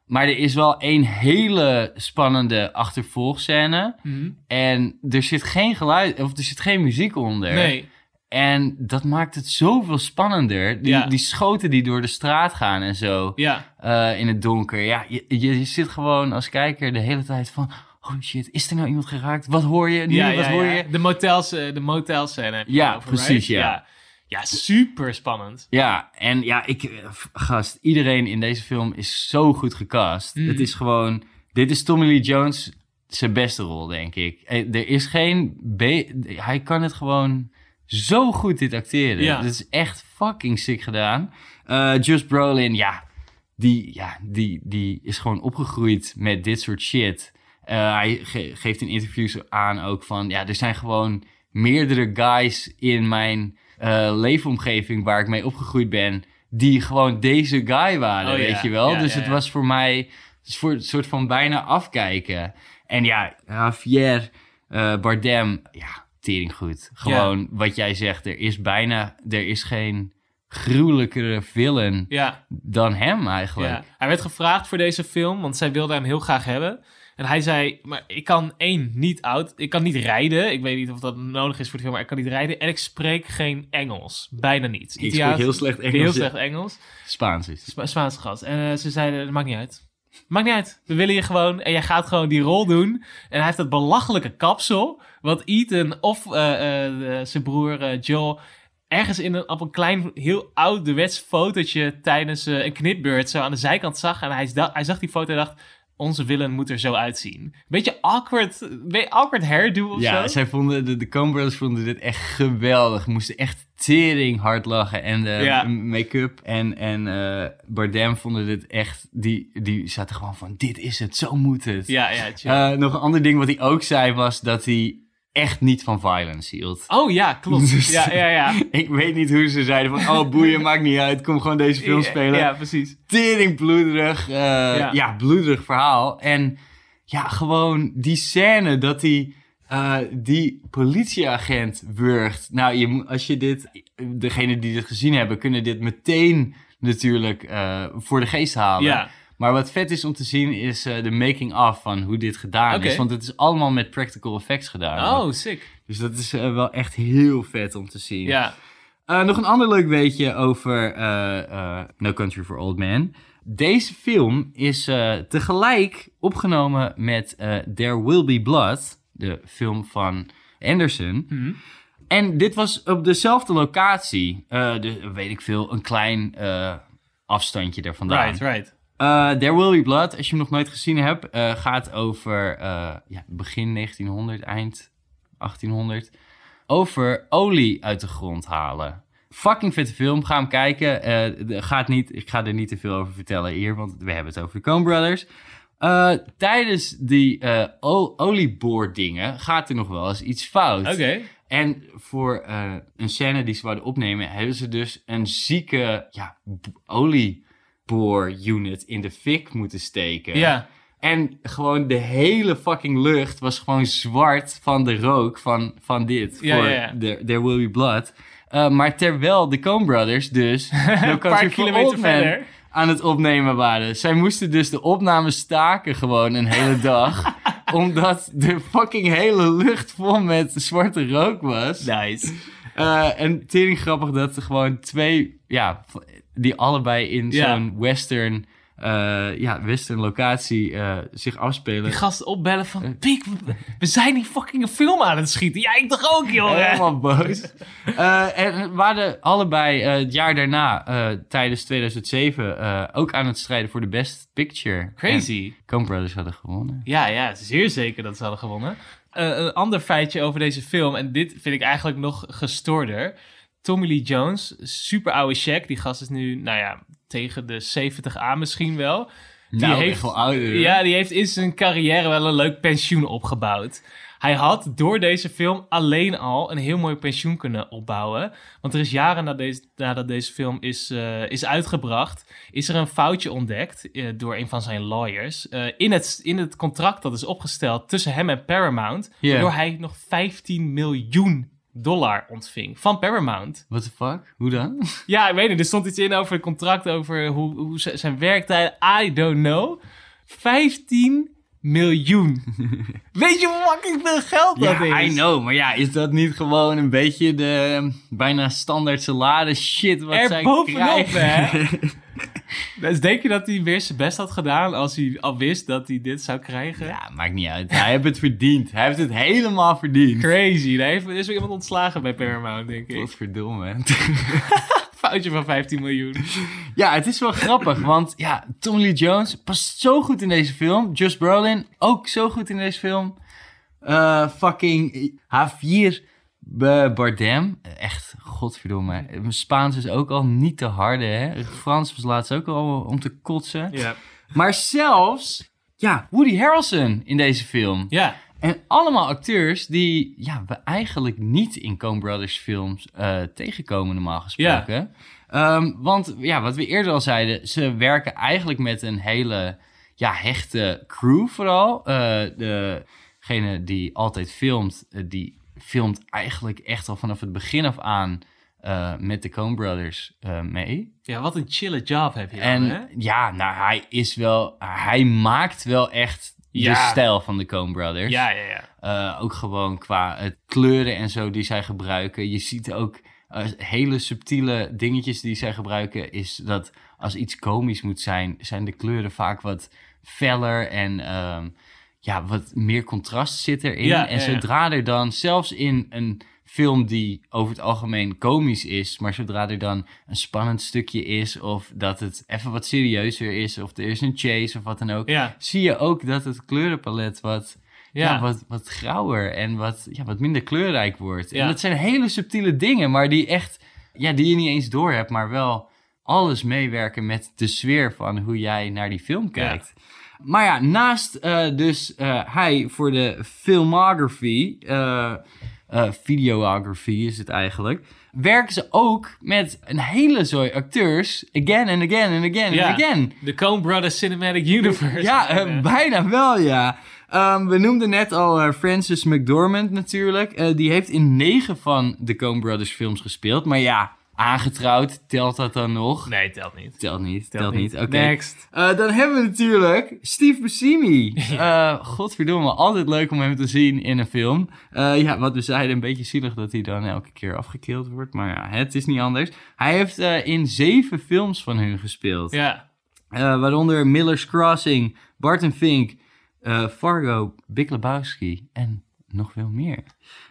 Maar er is wel een hele spannende achtervolgscène. Mhm. En er zit geen geluid, of er zit geen muziek onder. Nee. En dat maakt het zoveel spannender. Die, Ja. die schoten die door de straat gaan en zo. Ja, eh, in het donker. Ja, je, je, je zit gewoon als kijker de hele tijd van... Oh shit, is er nou iemand geraakt? Wat hoor je nu? ja, Wat hoor je? De motels, eh, de motelscène Ja, over, precies, right? ja. ja. Super spannend. Ja, en ja, ik, eh, gast, iedereen in deze film is zo goed gecast. Mm. Het is gewoon, dit is Tommy Lee Jones zijn beste rol, denk ik. Eh, Er is geen, be- hij kan het gewoon zo goed dit acteren. Ja. Het is echt fucking sick gedaan. Just Brolin, ja, die, ja die, die is gewoon opgegroeid met dit soort shit. Eh, hij ge- geeft in interviews aan ook van, ja, er zijn gewoon meerdere guys in mijn eh, leefomgeving waar ik mee opgegroeid ben, die gewoon deze guy waren, Oh, ja. weet je wel. Ja, dus ja, het was voor mij een soort, soort van bijna afkijken. En ja, Javier eh, Bardem, ja, tering goed. Gewoon wat jij zegt, er is bijna, er is geen gruwelijkere villain dan hem eigenlijk. Hij werd gevraagd voor deze film, want zij wilde hem heel graag hebben. En hij zei, maar ik kan één, niet oud, ik kan niet rijden. Ik weet niet of dat nodig is voor de film, maar ik kan niet rijden. En ik spreek geen Engels. Bijna niet. Ik spreek heel slecht Engels. Heel slecht Engels. Spaans is het. Spa Spaanse gast. En eh, ze zeiden, dat maakt niet uit. Maakt niet uit. We willen je gewoon. En jij gaat gewoon die rol doen. En hij heeft dat belachelijke kapsel. Wat Ethan of eh, eh, zijn broer Joel ergens in een, op een klein, heel ouderwets fotootje tijdens een knipbeurt zo aan de zijkant zag. En hij, hij zag die foto en dacht, onze villain moet er zo uitzien. Beetje awkward, awkward hairdo of Ja, zo. zij vonden, de, de Coen vonden dit echt geweldig. Moesten echt tering hard lachen. En de Ja. make-up en, en eh, Bardem vonden dit echt... Die, die zaten gewoon van, dit is het, zo moet het. Ja, ja. Eh, nog een ander ding wat hij ook zei was dat hij echt niet van violence hield. oh ja, klopt. <laughs> Dus- Ja, ja, ja. Ik weet niet hoe ze zeiden van, oh boeien, <laughs> maakt niet uit, kom gewoon deze film spelen. Ja, precies. tering bloederig, eh, ja. bloederig verhaal. En ja, gewoon die scène dat hij eh, die politieagent wurgt. Nou, je, als je dit, degenen die dit gezien hebben, kunnen dit meteen natuurlijk eh, voor de geest halen. Ja. Maar wat vet is om te zien is eh, de making-of van hoe dit gedaan is. Want het is allemaal met practical effects gedaan. Oh, sick. Dus dat is eh, wel echt heel vet om te zien. Ja. Eh, nog een ander leuk weetje over No Country for Old Men. Deze film is tegelijk opgenomen met There Will Be Blood, de film van Anderson. Mhm. En dit was op dezelfde locatie. Dus weet ik veel, een klein afstandje er vandaan. Right, right. Eh, There Will Be Blood, als je hem nog nooit gezien hebt, eh, gaat over eh, ja, begin 1900, eind 1800. Over olie uit de grond halen. Fucking vette film, ga hem kijken. De- gaat niet, ik ga er niet te veel over vertellen hier, want we hebben het over de Coen Brothers. Tijdens die olieboordingen gaat er nog wel eens iets fout. Oké. En voor een scène die ze wouden opnemen, hebben ze dus een zieke ja, b- olieboor-unit in de fik moeten steken. Ja. En gewoon de hele fucking lucht was gewoon zwart van de rook van, van dit. Ja, voor ja, ja. The- There Will Be Blood. Uh, maar terwijl de Coen Brothers dus <laughs> Een paar kilometer verder. aan het opnemen waren. Zij moesten dus de opnames staken gewoon een hele <laughs> dag. omdat de fucking hele lucht vol met zwarte rook was. Nice. Eh, en tering grappig dat er gewoon twee, ja, die allebei in Ja. zo'n western, eh, ja, western locatie eh, zich afspelen. Die gasten opbellen Eh. van... Pik, we, zijn die fucking film aan het schieten. Ja, ik toch ook, joh. Helemaal <laughs> boos. Eh, en we hadden allebei eh, het jaar daarna, eh, tijdens 2007, eh, ook aan het strijden voor de Best Picture. Crazy. En Coen Brothers hadden gewonnen. Ja, ja, zeer zeker dat ze hadden gewonnen. Eh, een ander feitje over deze film, en dit vind ik eigenlijk nog gestoorder. Tommy Lee Jones, super oude check. Die gast is nu, nou ja, tegen de 70 aan misschien wel. Die nou, heeft- echt wel ouder. Ja, die heeft in zijn carrière wel een leuk pensioen opgebouwd. Hij had door deze film alleen al een heel mooi pensioen kunnen opbouwen. Want er is jaren na deze, nadat deze film is, eh, is uitgebracht, is er een foutje ontdekt eh, door een van zijn lawyers. eh, in, het, in het contract dat is opgesteld tussen hem en Paramount. Waardoor hij nog 15 miljoen dollar ontving van Paramount. What the fuck? Hoe dan? <laughs> Ja, ik weet niet. Er stond iets in over het contract, over hoe, hoe zijn werktijd. I don't know. 15 miljoen. <laughs> weet je hoe fucking veel geld dat ja, is? I know. Maar ja, is dat niet gewoon een beetje de bijna standaard salade shit wat Er zij bovenop, krijgen? <laughs> Dus denk je dat hij weer zijn best had gedaan als hij al wist dat hij dit zou krijgen? Ja, maakt niet uit. Hij heeft het verdiend. Hij heeft het helemaal verdiend. Crazy. Daar heeft- is weer iemand ontslagen bij Paramount, denk ik. Wat verdomme. <laughs> Foutje van 15 miljoen. Ja, het is wel grappig, want ja, Tommy Lee Jones past zo goed in deze film. Just Brolin ook zo goed in deze film. Eh, fucking Javier B- Bardem. Echt, godverdomme. Mijn Spaans is ook al niet te harde, hè. Frans was laatst ook al om te kotsen. Ja. Maar zelfs, ja, Woody Harrelson in deze film. Ja. En allemaal acteurs die ja, we eigenlijk niet in Coen Brothers films eh, tegenkomen normaal gesproken. Ehm, want ja, wat we eerder al zeiden, ze werken eigenlijk met een hele ja, hechte crew vooral. Eh, degene die altijd filmt, eh, die filmt eigenlijk echt al vanaf het begin af aan eh, met de Coen Brothers eh, mee. Ja, wat een chille job heb je En hè? ja, nou, hij is wel, hij maakt wel echt de stijl van de Coen Brothers. Ja, ja, ja. Uh, ook gewoon qua het kleuren en zo die zij gebruiken. Je ziet ook hele subtiele dingetjes die zij gebruiken. Is dat als iets komisch moet zijn, zijn de kleuren vaak wat feller en um, ja, wat meer contrast zit erin. Ja, en zodra er dan zelfs in een film die over het algemeen komisch is, maar zodra er dan een spannend stukje is, of dat het even wat serieuzer is, of er is een chase of wat dan ook, Ja, zie je ook dat het kleurenpalet wat, ja. ja. wat, wat grauwer en wat, ja, wat minder kleurrijk wordt. Ja. En dat zijn hele subtiele dingen, maar die echt, ja, die je niet eens door hebt, maar wel alles meewerken met de sfeer van hoe jij naar die film kijkt. Maar ja, naast eh, dus eh, hij voor de filmography, eh videography is het eigenlijk, werken ze ook met een hele zooi acteurs, again and again and again Ja. and again. De Coen Brothers Cinematic Universe. Ja, bijna wel, ja. Ehm, we noemden net al Frances McDormand natuurlijk. Die heeft in negen van de Coen Brothers films gespeeld. Maar ja, aangetrouwd, telt dat dan nog? Nee, telt niet. Telt niet, telt, niet. Oké. Next. Eh, dan hebben we natuurlijk Steve Buscemi. <laughs> Eh godverdomme, altijd leuk om hem te zien in een film. Eh, ja, wat we zeiden, een beetje zielig dat hij dan elke keer afgekild wordt. Maar ja, het is niet anders. Hij heeft in zeven films van hun gespeeld. Ja. Waaronder Miller's Crossing, Barton Fink, Fargo, Big Lebowski en nog veel meer.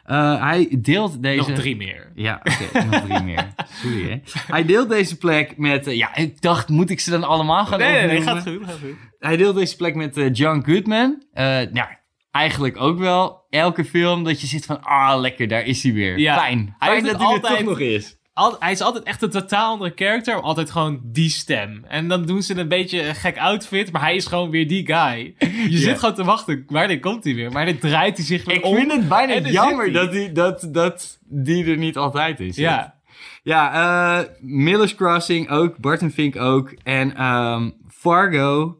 Eh, hij deelt deze... Nog drie meer. Ja, oké, nog drie <laughs> meer. Sorry, hè. Hij deelt deze plek met... eh, ja, ik dacht, moet ik ze dan allemaal gaan Nee, nee, nee, gaat goed, gaat goed. Hij deelt deze plek met eh, John Goodman. Eh nou, eigenlijk ook wel. Elke film dat je zit van, ah, lekker, daar is hij weer. Ja. Fijn. Hij hij er altijd- toch nog is. Al, hij is altijd echt een totaal andere character, maar altijd gewoon die stem. En dan doen ze een beetje een gek outfit, maar hij is gewoon weer die guy. Je zit gewoon te wachten, wanneer komt hij weer? Maar dan draait hij zich weer Ik om. vind het bijna jammer dat, hij, dat, dat die er niet altijd is. Ja, Ja, eh, Miller's Crossing ook, Barton Fink ook. En ehm, Fargo.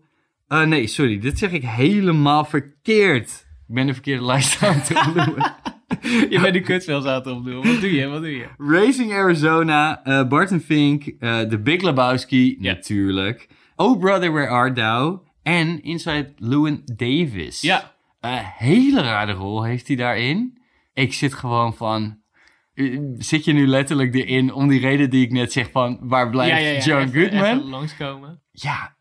eh, nee, sorry, dit zeg ik helemaal verkeerd. Ik ben de verkeerde lijst aan het <laughs> opnoemen. <laughs> je bent die kutfilms aan het opdoen. Wat doe je, wat doe je? Racing Arizona, eh, Barton Fink, eh The Big Lebowski, Ja. natuurlijk. Oh Brother, Where Art Thou? En Inside Llewyn Davis. Ja, Een hele rare rol heeft hij daarin. Ik zit gewoon van... eh, Zit je nu letterlijk erin om die reden die ik net zeg van... Waar blijft ja. John Goodman? Even langskomen. Ja,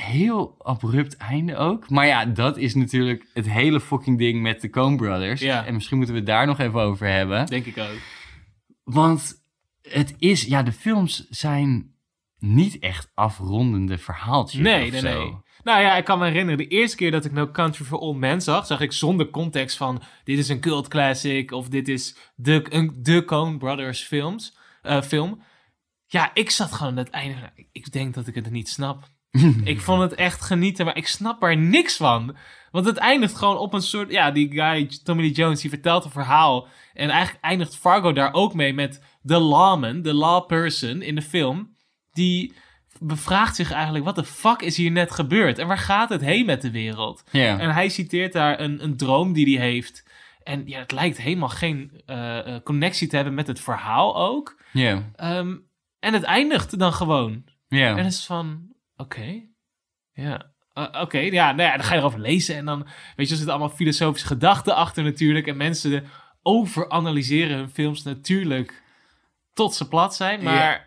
heel abrupt einde ook. Maar ja, dat is natuurlijk het hele fucking ding met de Coen Brothers. Ja. En misschien moeten we het daar nog even over hebben. Denk ik ook. Want het is, ja, de films zijn niet echt afrondende verhaaltjes Nee, nee, zo. nee. Nou ja, ik kan me herinneren, de eerste keer dat ik No Country for Old Men zag, zag ik zonder context van dit is een cult classic of dit is de, een, de Coen Brothers films, eh, film. Ja, ik zat gewoon aan het einde van, ik denk dat ik het niet snap. <laughs> ik vond het echt genieten, maar ik snap er niks van. Want het eindigt gewoon op een soort, ja, die guy, Tommy Lee Jones, die vertelt een verhaal. En eigenlijk eindigt Fargo daar ook mee met de lawman, de law person in de film, die bevraagt zich eigenlijk, wat de fuck is hier net gebeurd? En waar gaat het heen met de wereld? En hij citeert daar een, een droom die hij heeft. En ja, het lijkt helemaal geen eh, eh, connectie te hebben met het verhaal ook. Ja. Ehm, en het eindigt dan gewoon. Ja. En het is van, oké, ja, oké, ja, nou ja, dan ga je erover lezen en dan, weet je, er zitten allemaal filosofische gedachten achter natuurlijk en mensen overanalyseren hun films natuurlijk tot ze plat zijn, maar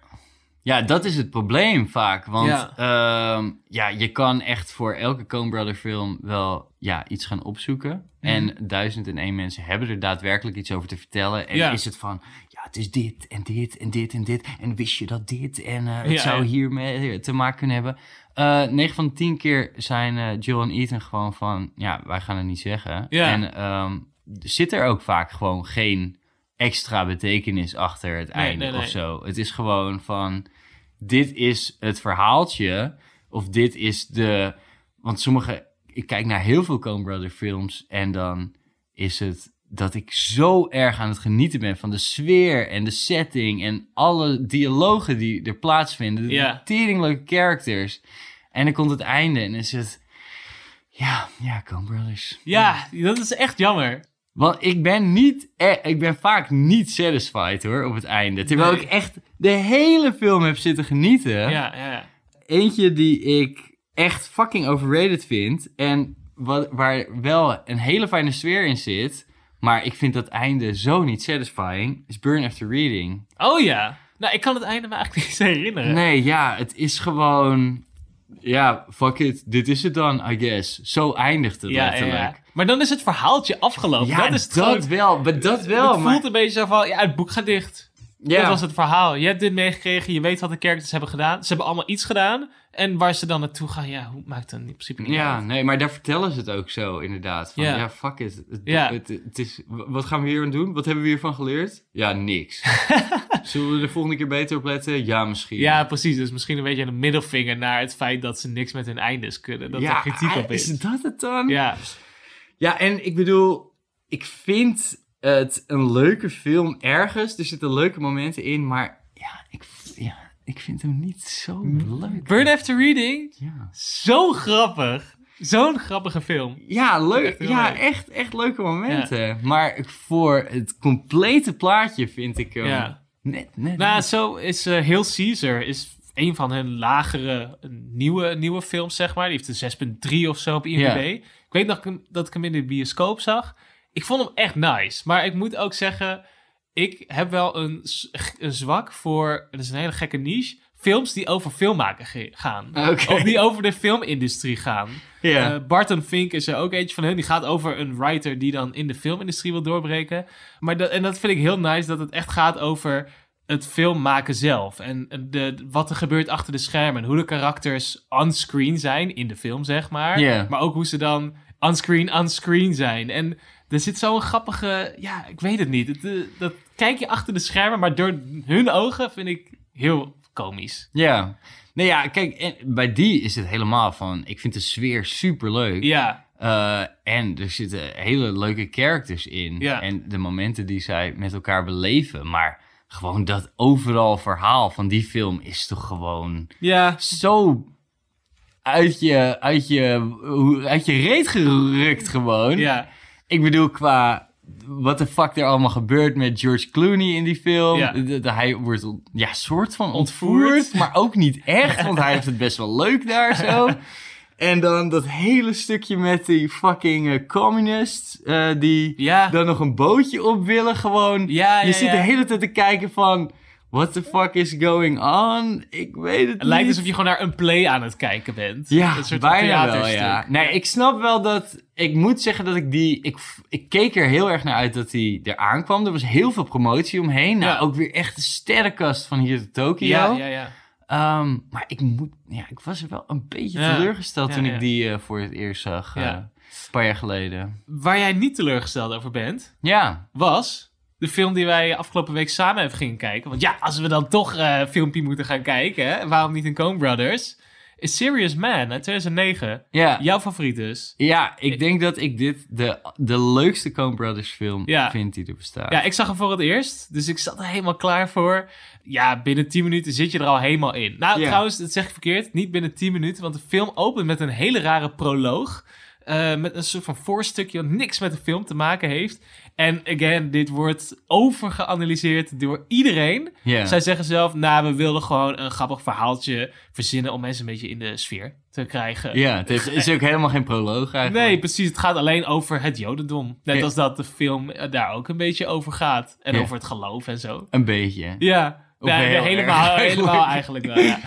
Ja, dat is het probleem vaak. Want Ja. ja, ja je kan echt voor elke Coen Brother film wel ja, iets gaan opzoeken. Mhm. En duizend en één mensen hebben er daadwerkelijk iets over te vertellen. En Ja. is het van, ja, het is dit en dit en dit en dit. En wist je dat dit en eh, het Ja, zou ja. hiermee te maken kunnen hebben. Eh 9 van de 10 keer zijn eh Jill en Ethan gewoon van, ja, wij gaan het niet zeggen. Ja. En ehm, zit er ook vaak gewoon geen extra betekenis achter het Nee, einde nee, nee. of zo. Het is gewoon van, dit is het verhaaltje. Of dit is de... Want sommige... Ik kijk naar heel veel Coen Brother films. En dan is het dat ik zo erg aan het genieten ben van de sfeer en de setting. En alle dialogen die er plaatsvinden. De Ja. teringleuke characters. En dan komt het einde en is het... Ja, ja, Coen Brothers. ja, dat is echt jammer. Want ik ben niet, e- ik ben vaak niet satisfied hoor, op het einde. Terwijl Nee. ik echt de hele film heb zitten genieten. Ja, ja, ja. Eentje die ik echt fucking overrated vind. En wat, waar wel een hele fijne sfeer in zit. Maar ik vind dat einde zo niet satisfying. Is Burn After Reading. Oh ja. Nou, ik kan het einde me eigenlijk niet eens herinneren. Nee, ja, het is gewoon... ja, fuck it, dit is het dan, I guess. Zo eindigt het Ja, letterlijk. ja. Maar dan is het verhaaltje afgelopen. Ja, dat is dat wel, maar dat wel. het maar- voelt een beetje zo van, ja, het boek gaat dicht. Ja. Dat was het verhaal. Je hebt dit meegekregen, je weet wat de characters hebben gedaan. Ze hebben allemaal iets gedaan. En waar ze dan naartoe gaan, ja, hoe maakt het in principe niet Ja, uit. nee, maar daar vertellen ze het ook zo, inderdaad. Van, Ja. ja. fuck it. Het, Ja. het, het is, wat gaan we hier aan doen? Wat hebben we hiervan geleerd? Ja, niks. <laughs> Zullen we de volgende keer beter op letten? Ja, misschien. Ja, precies. Dus misschien een beetje een middelvinger naar het feit dat ze niks met hun eindes kunnen. Dat ja, er kritiek op is. is dat het dan? Ja, Ja, en ik bedoel, ik vind het een leuke film ergens. Er zitten leuke momenten in, maar ja, ik, ja, ik vind hem niet zo leuk. Burn After Reading, Ja, zo grappig. Zo'n grappige film. ja leuk. Echt ja, leuk. echt, echt leuke momenten. Maar voor het complete plaatje vind ik hem Ja. net, net Nou, zo is uh, Heel Caesar is een van hun lagere nieuwe, nieuwe films, zeg maar. Die heeft een 6.3 of zo op IMDb. Ja. Ik weet nog dat ik hem in de bioscoop zag. Ik vond hem echt nice. Maar ik moet ook zeggen, ik heb wel een, een zwak voor, dat is een hele gekke niche, films die over filmmaken gaan. Oké. Of die over de filmindustrie gaan. Eh, Barton Fink is er ook eentje van hun. Die gaat over een writer die dan in de filmindustrie wil doorbreken. Maar dat, en dat vind ik heel nice, dat het echt gaat over het filmmaken zelf. En de, wat er gebeurt achter de schermen. En hoe de karakters onscreen zijn, in de film zeg maar. Maar ook hoe ze dan onscreen, onscreen zijn. En er zit zo'n grappige, ja, ik weet het niet. Het, eh, dat kijk je achter de schermen, maar door hun ogen vind ik heel komisch. ja. Nee, ja, kijk, en bij die is het helemaal van... Ik vind de sfeer super leuk. Ja, en er zitten hele leuke characters in. Ja. En de momenten die zij met elkaar beleven. Maar gewoon dat overal verhaal van die film is toch gewoon ja, zo uit je, uit je, uit je reet gerukt gewoon. ja. Ik bedoel, qua wat de fuck er allemaal gebeurt met George Clooney in die film. Ja. De- de- hij wordt ja, soort van Ontvoerd. ontvoerd, maar ook niet echt, want hij heeft het best wel leuk daar zo. <laughs> En dan dat hele stukje met die fucking eh, communists eh, die Ja. dan nog een bootje op willen gewoon. Ja, je zit de hele tijd te kijken van, what the fuck is going on? Ik weet het, Het lijkt niet. alsof je gewoon naar een play aan het kijken bent. Ja, een soort bijna wel, ja. Nee, ik snap wel dat... Ik moet zeggen dat ik die... Ik, ik keek er heel erg naar uit dat die er aankwam. Er was heel veel promotie omheen. Nou, Ja. ook weer echt een sterrenkast van hier tot Tokio. Ja, ja, ja. Ehm, maar ik moet... Ja, ik was er wel een beetje Ja. teleurgesteld Ja, toen ik die eh, voor het eerst zag. eh, een paar jaar geleden. Waar jij niet teleurgesteld over bent, Ja. was de film die wij afgelopen week samen even gingen kijken. Want ja, als we dan toch eh, een filmpje moeten gaan kijken, hè, waarom niet in Coen Brothers? Is Serious Man uit 2009. Ja. Jouw favoriet dus. Ja, ik denk dat ik dit de, de leukste Coen Brothers film Ja. vind die er bestaat. Ja, ik zag hem voor het eerst, dus ik zat er helemaal klaar voor. Ja, binnen 10 minuten zit je er al helemaal in. Nou, Ja. trouwens, dat zeg ik verkeerd. Niet binnen 10 minuten, want de film opent met een hele rare proloog. eh, met een soort van voorstukje wat niks met de film te maken heeft. En again, dit wordt overgeanalyseerd door iedereen. Zij zeggen zelf, nou, we wilden gewoon een grappig verhaaltje verzinnen om mensen een beetje in de sfeer te krijgen. Ja, het is ook helemaal geen proloog eigenlijk. Nee, precies. Het gaat alleen over het jodendom. Net als dat de film eh, daar ook een beetje over gaat. En over het geloof en zo. Een beetje. Ja, helemaal, erg, helemaal eigenlijk. <laughs> eigenlijk wel, ja.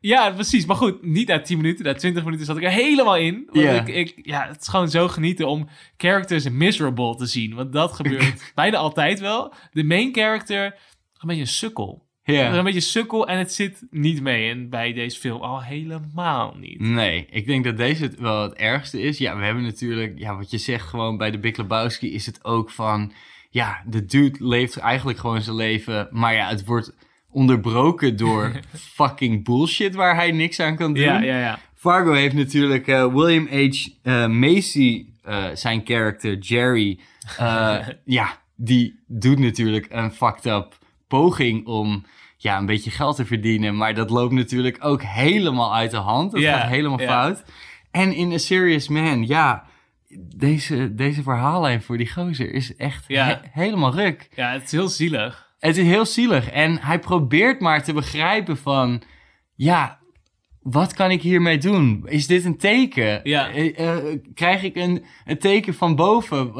Ja, precies. Maar goed, niet na 10 minuten, na 20 minuten zat ik er helemaal in. Want ik, ik, ja, het is gewoon zo genieten om characters miserable te zien. Want dat <laughs> gebeurt bijna altijd wel. De main character, een beetje een sukkel. Ja. Een beetje sukkel en het zit niet mee. En bij deze film al helemaal niet. Nee, ik denk dat deze het wel het ergste is. Ja, we hebben natuurlijk, ja, wat je zegt, gewoon bij de Big Lebowski is het ook van, ja, de dude leeft eigenlijk gewoon zijn leven, maar ja, het wordt onderbroken door <laughs> fucking bullshit waar hij niks aan kan doen. Ja, ja, ja. Fargo heeft natuurlijk eh, William H. eh, Macy, eh, zijn character Jerry, <laughs> ja, die doet natuurlijk een fucked up poging om ja, een beetje geld te verdienen. Maar dat loopt natuurlijk ook helemaal uit de hand. Dat gaat helemaal fout. En in A Serious Man, ja, deze, deze verhaallijn voor die gozer is echt he- helemaal ruk. Ja, het is heel zielig. Het is heel zielig. En hij probeert maar te begrijpen van... Ja, wat kan ik hiermee doen? Is dit een teken? Ja. Eh, eh, krijg ik een, een teken van boven...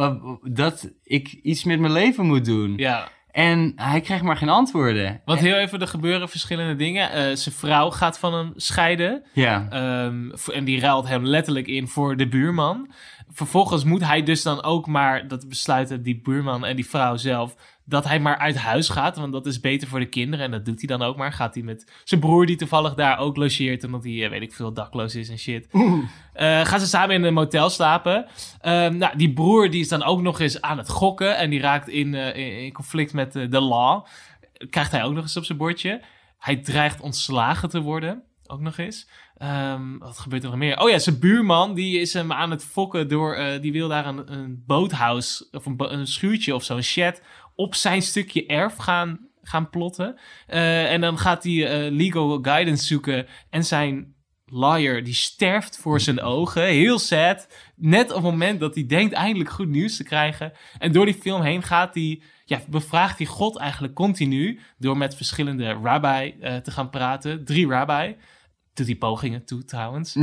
dat ik iets met mijn leven moet doen? Ja, En hij krijgt maar geen antwoorden. Want heel even, er gebeuren verschillende dingen. Eh, zijn vrouw gaat van hem scheiden. Ja, Ehm, en die ruilt hem letterlijk in voor de buurman. Vervolgens moet hij dus dan ook maar, dat besluiten die buurman en die vrouw zelf, dat hij maar uit huis gaat. Want dat is beter voor de kinderen. En dat doet hij dan ook maar. Gaat hij met zijn broer, die toevallig daar ook logeert, omdat hij, eh, weet ik veel, dakloos is en shit. Eh, gaan ze samen in een motel slapen. Ehm, nou, die broer die is dan ook nog eens aan het gokken. En die raakt in, eh, in, in conflict met de law. Krijgt hij ook nog eens op zijn bordje. Hij dreigt ontslagen te worden. Ook nog eens. Ehm, wat gebeurt er nog meer? Oh ja, zijn buurman die is hem aan het fokken door... die wil daar een, een boothuis of een, een schuurtje of zo, een shed... op zijn stukje erf gaan, gaan plotten. Eh, en dan gaat hij eh, legal guidance zoeken. En zijn lawyer die sterft voor zijn ogen. Heel sad. Net op het moment dat hij denkt eindelijk goed nieuws te krijgen. En door die film heen gaat hij... Ja, bevraagt hij God eigenlijk continu... door met verschillende rabbi eh, te gaan praten. Drie rabbi. Doet hij pogingen toe trouwens. <laughs>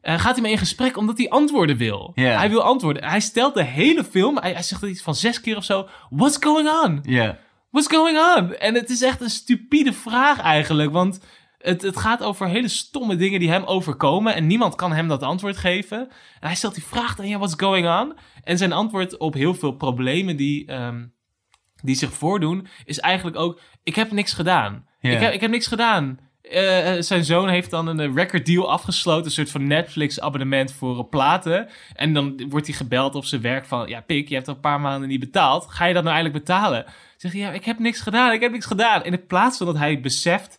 Eh, gaat hij mee in gesprek omdat hij antwoorden wil. Hij wil antwoorden. Hij stelt de hele film... Hij, hij zegt iets van zes keer of zo... What's going on? ja. What's going on? En het is echt een stupide vraag eigenlijk. Want het, het gaat over hele stomme dingen die hem overkomen. En niemand kan hem dat antwoord geven. En hij stelt die vraag dan, ja, what's going on? En zijn antwoord op heel veel problemen die, ehm, die zich voordoen... is eigenlijk ook, ik heb niks gedaan. Ik, heb, ik heb niks gedaan. Eh, eh, zijn zoon heeft dan een eh, record deal afgesloten. Een soort van Netflix abonnement voor platen. En dan wordt hij gebeld op zijn werk van... Ja, Pik, je hebt al een paar maanden niet betaald. Ga je dat nou eigenlijk betalen? Zeg je, ja, ik heb niks gedaan. Ik heb niks gedaan. En in plaats van dat hij beseft...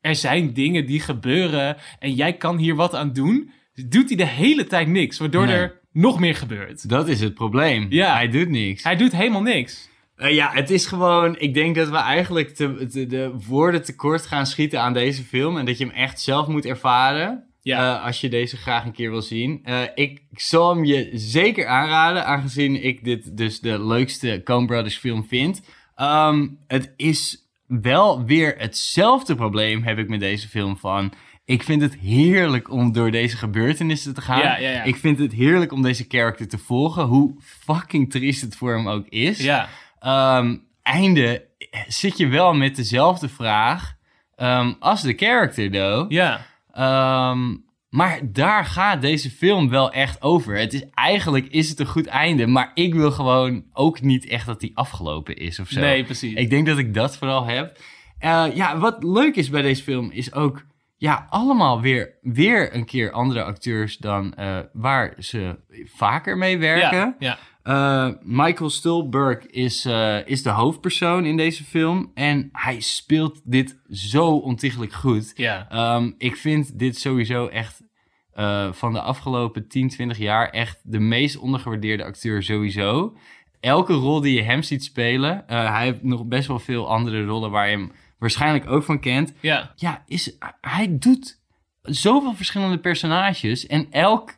Er zijn dingen die gebeuren en jij kan hier wat aan doen... doet hij de hele tijd niks. Waardoor Nee. er nog meer gebeurt. Dat is het probleem. Ja. Hij doet niks. Hij doet helemaal niks. Eh, ja, het is gewoon. Ik denk dat we eigenlijk te, te- de woorden tekort gaan schieten aan deze film. En dat je hem echt zelf moet ervaren. Ja. eh, als je deze graag een keer wil zien. Eh, ik, ik zal hem je zeker aanraden, aangezien ik dit dus de leukste Coen Brothers film vind. Ehm, het is wel weer hetzelfde probleem heb ik met deze film van. Ik vind het heerlijk om door deze gebeurtenissen te gaan. Ja, ja, ja. Ik vind het heerlijk om deze character te volgen. Hoe fucking triest het voor hem ook is. Ja, Ehm, einde zit je wel met dezelfde vraag ehm, als de character, though. ja. Ehm, maar daar gaat deze film wel echt over. Het is, eigenlijk is het een goed einde, maar ik wil gewoon ook niet echt dat die afgelopen is of zo. Nee, precies. Ik denk dat ik dat vooral heb. Eh, ja, wat leuk is bij deze film is ook... Ja, allemaal weer, weer een keer andere acteurs dan eh, waar ze vaker mee werken. ja, ja. Eh, Michael Stulberg is, eh, is de hoofdpersoon in deze film. En hij speelt dit zo ontiegelijk goed. ja. Ehm, ik vind dit sowieso echt eh, van de afgelopen 10, 20 jaar echt de meest ondergewaardeerde acteur sowieso. Elke rol die je hem ziet spelen, hij heeft nog best wel veel andere rollen waar je hem waarschijnlijk ook van kent. ja. Ja, is, hij doet zoveel verschillende personages en elk,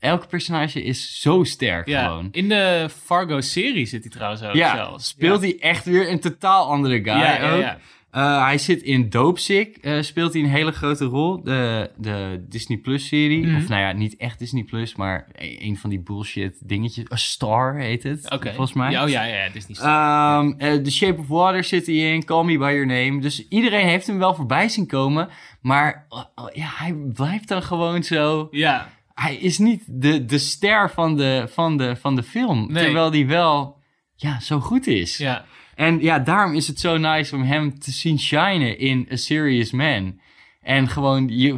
elk personage is zo sterk Ja, gewoon. in de Fargo-serie zit hij trouwens ook Ja, zelfs. speelt hij echt weer een totaal andere guy Ja, ook. Eh, hij zit in Dopesick, eh speelt hij een hele grote rol. De, de Disney Plus serie. Mhm. Of nou ja, niet echt Disney Plus, maar e- een van die bullshit dingetjes. A Star heet het, volgens mij. Ja, oh, ja, ja, ja, Disney. Ehm, eh, The Shape of Water zit hij in, Call Me By Your Name. Dus iedereen heeft hem wel voorbij zien komen. Maar ja, hij blijft dan gewoon zo... ja, Hij is niet de, de ster van de, van, de, van de film. Nee. Terwijl die wel ja, zo goed is. ja. En ja, daarom is het zo nice om hem te zien shinen in A Serious Man. En gewoon, je,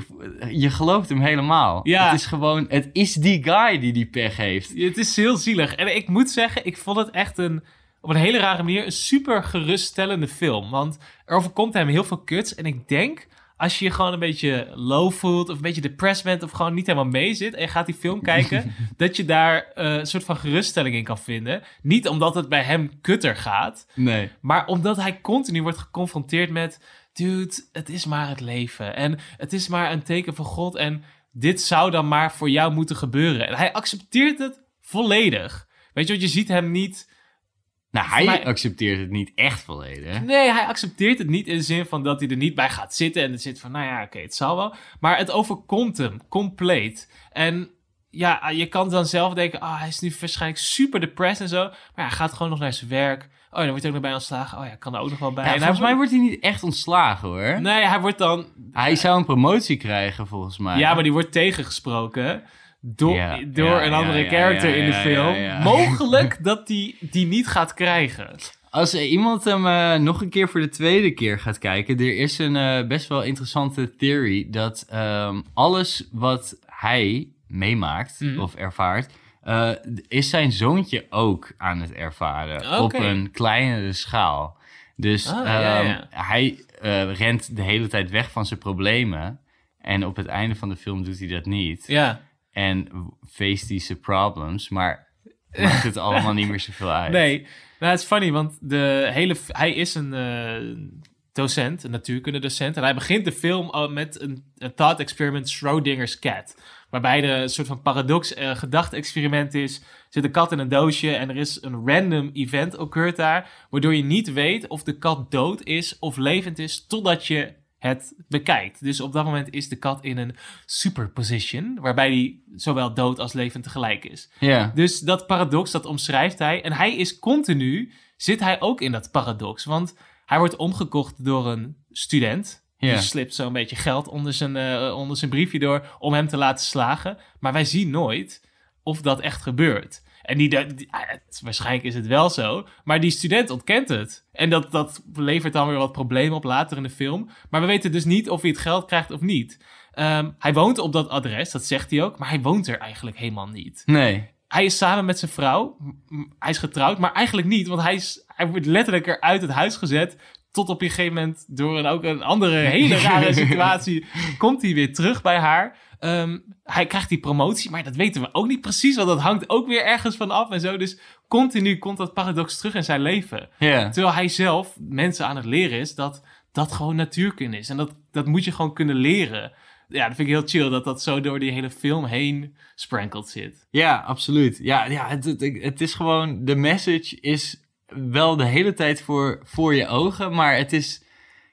je gelooft hem helemaal. Ja. Het is gewoon, het is die guy die die pech heeft. Het is heel zielig. En ik moet zeggen, ik vond het echt een, op een hele rare manier een super geruststellende film. Want er overkomt hem heel veel kuts. En ik denk, als je je gewoon een beetje low voelt of een beetje depressed bent of gewoon niet helemaal mee zit en je gaat die film <laughs> kijken, dat je daar eh, een soort van geruststelling in kan vinden. Niet omdat het bij hem kutter gaat, Nee. maar omdat hij continu wordt geconfronteerd met... Dude, het is maar het leven. En het is maar een teken van God. En dit zou dan maar voor jou moeten gebeuren. En hij accepteert het volledig. Weet je, want je ziet hem niet... Nou, hij mij- accepteert het niet echt volledig. Nee, hij accepteert het niet in de zin van dat hij er niet bij gaat zitten. En het zit van, nou ja, oké, het zal wel. Maar het overkomt hem compleet. En ja, je kan dan zelf denken, ah, hij is nu waarschijnlijk super depressed en zo. Maar hij gaat gewoon nog naar zijn werk. Oh, dan wordt hij ook nog bij ontslagen. Oh ja, kan er ook nog wel bij. Ja, En volgens hij mij wordt hij niet echt ontslagen hoor. Nee, hij wordt dan... Hij zou een promotie krijgen volgens mij. Ja, maar die wordt tegengesproken door, Ja, door ja, een andere ja, character in de film. Mogelijk <laughs> dat die die niet gaat krijgen. Als iemand hem eh, nog een keer voor de tweede keer gaat kijken, er is een eh, best wel interessante theory dat ehm, alles wat hij meemaakt Mhm. of ervaart, eh, is zijn zoontje ook aan het ervaren op een kleinere schaal. Dus Ah, ehm, hij rent de hele tijd weg van zijn problemen. En op het einde van de film doet hij dat niet. Ja. En zijn problems, maar maakt het allemaal niet meer zoveel uit. Nee, nou, het is funny, want de hele, hij is een eh, docent, een natuurkundedocent. En hij begint de film met een, een thought experiment, Schrodinger's cat. Waarbij de een soort van paradox eh gedachte-experiment is. Er zit een kat in een doosje en er is een random event occurred daar. Waardoor je niet weet of de kat dood is of levend is, totdat je het bekijkt. Dus op dat moment is de kat in een superposition, waarbij die zowel dood als levend tegelijk is. Ja. Dus dat paradox, dat omschrijft hij. En hij is continu, zit hij ook in dat paradox. Want hij wordt omgekocht door een student. Die slipt zo'n beetje geld onder zijn, eh, onder zijn briefje door om hem te laten slagen. Maar wij zien nooit of dat echt gebeurt. En die, die- ah, het- waarschijnlijk is het wel zo, maar die student ontkent het. En dat, dat levert dan weer wat problemen op later in de film. Maar we weten dus niet of hij het geld krijgt of niet. Ehm, hij woont op dat adres, dat zegt hij ook, maar hij woont er eigenlijk helemaal niet Nee. hij is samen met zijn vrouw. Hij is getrouwd, maar eigenlijk niet. Want hij, is, hij wordt letterlijk eruit het huis gezet. Tot op een gegeven moment, door een, ook een andere hele rare <laughs> situatie, komt hij weer terug bij haar. Ehm, hij krijgt die promotie, maar dat weten we ook niet precies. Want dat hangt ook weer ergens van af en zo. Dus continu komt dat paradox terug in zijn leven. Terwijl hij zelf mensen aan het leren is dat dat gewoon natuurkunde is. En dat, dat moet je gewoon kunnen leren. Ja, dat vind ik heel chill dat dat zo door die hele film heen sprankeld zit. Ja, absoluut. Ja, ja het, het, het is gewoon, de message is wel de hele tijd voor, voor je ogen, maar het is,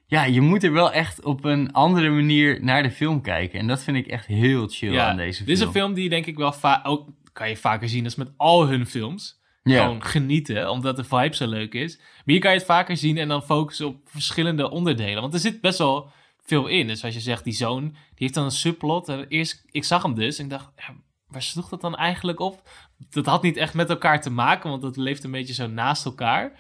ja, je moet er wel echt op een andere manier naar de film kijken. En dat vind ik echt heel chill aan deze film. Dit is een film die denk ik wel vaak, ook kan je vaker zien als met al hun films. Ja. Gewoon genieten, omdat de vibe zo leuk is. Maar hier kan je het vaker zien en dan focussen op verschillende onderdelen. Want er zit best wel veel in. Dus als je zegt, die zoon, die heeft dan een subplot. En eerst, ik zag hem dus en ik dacht, ja, waar sloeg dat dan eigenlijk op? Dat had niet echt met elkaar te maken, want dat leeft een beetje zo naast elkaar.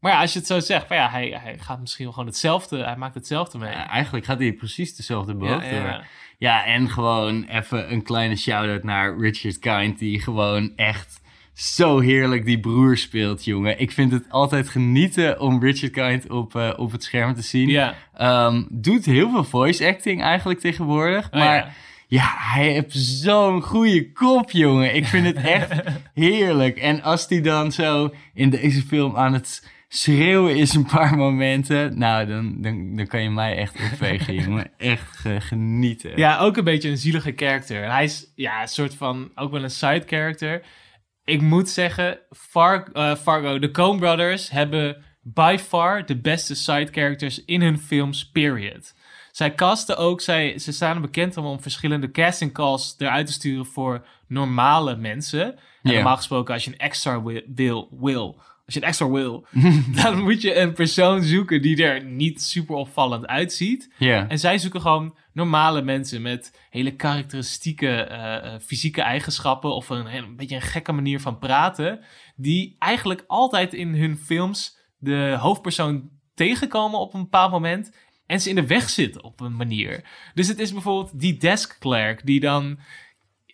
Maar ja, als je het zo zegt, ja, hij, hij gaat misschien wel gewoon hetzelfde, hij maakt hetzelfde mee. Ja, eigenlijk gaat hij precies dezelfde boot Ja, ja. Ja, en gewoon even een kleine shout-out naar Richard Kind, die gewoon echt zo heerlijk die broer speelt, jongen. Ik vind het altijd genieten om Richard Kind op, eh, op het scherm te zien. Ja. Ehm, doet heel veel voice acting eigenlijk tegenwoordig, Oh, maar... ja. Ja, hij heeft zo'n goede kop, jongen. Ik vind het echt <laughs> heerlijk. En als hij dan zo in deze film aan het schreeuwen is een paar momenten... Nou, dan, dan, dan kan je mij echt opvegen, <laughs> jongen. Echt ge- genieten. Ja, ook een beetje een zielige character. En hij is ja, een soort van ook wel een side character. Ik moet zeggen, Far, eh, Fargo, de Coen Brothers hebben by far de beste side characters in hun films, period. Zij casten ook, zij, ze staan er bekend om, om verschillende casting calls eruit te sturen voor normale mensen. En normaal gesproken, als je een extra wil, wil, wil als je een extra wil, <laughs> dan moet je een persoon zoeken die er niet super opvallend uitziet. Ja. En zij zoeken gewoon normale mensen met hele karakteristieke eh, eh, fysieke eigenschappen of een, een beetje een gekke manier van praten, die eigenlijk altijd in hun films de hoofdpersoon tegenkomen op een bepaald moment en ze in de weg zitten op een manier. Dus het is bijvoorbeeld die desk clerk die dan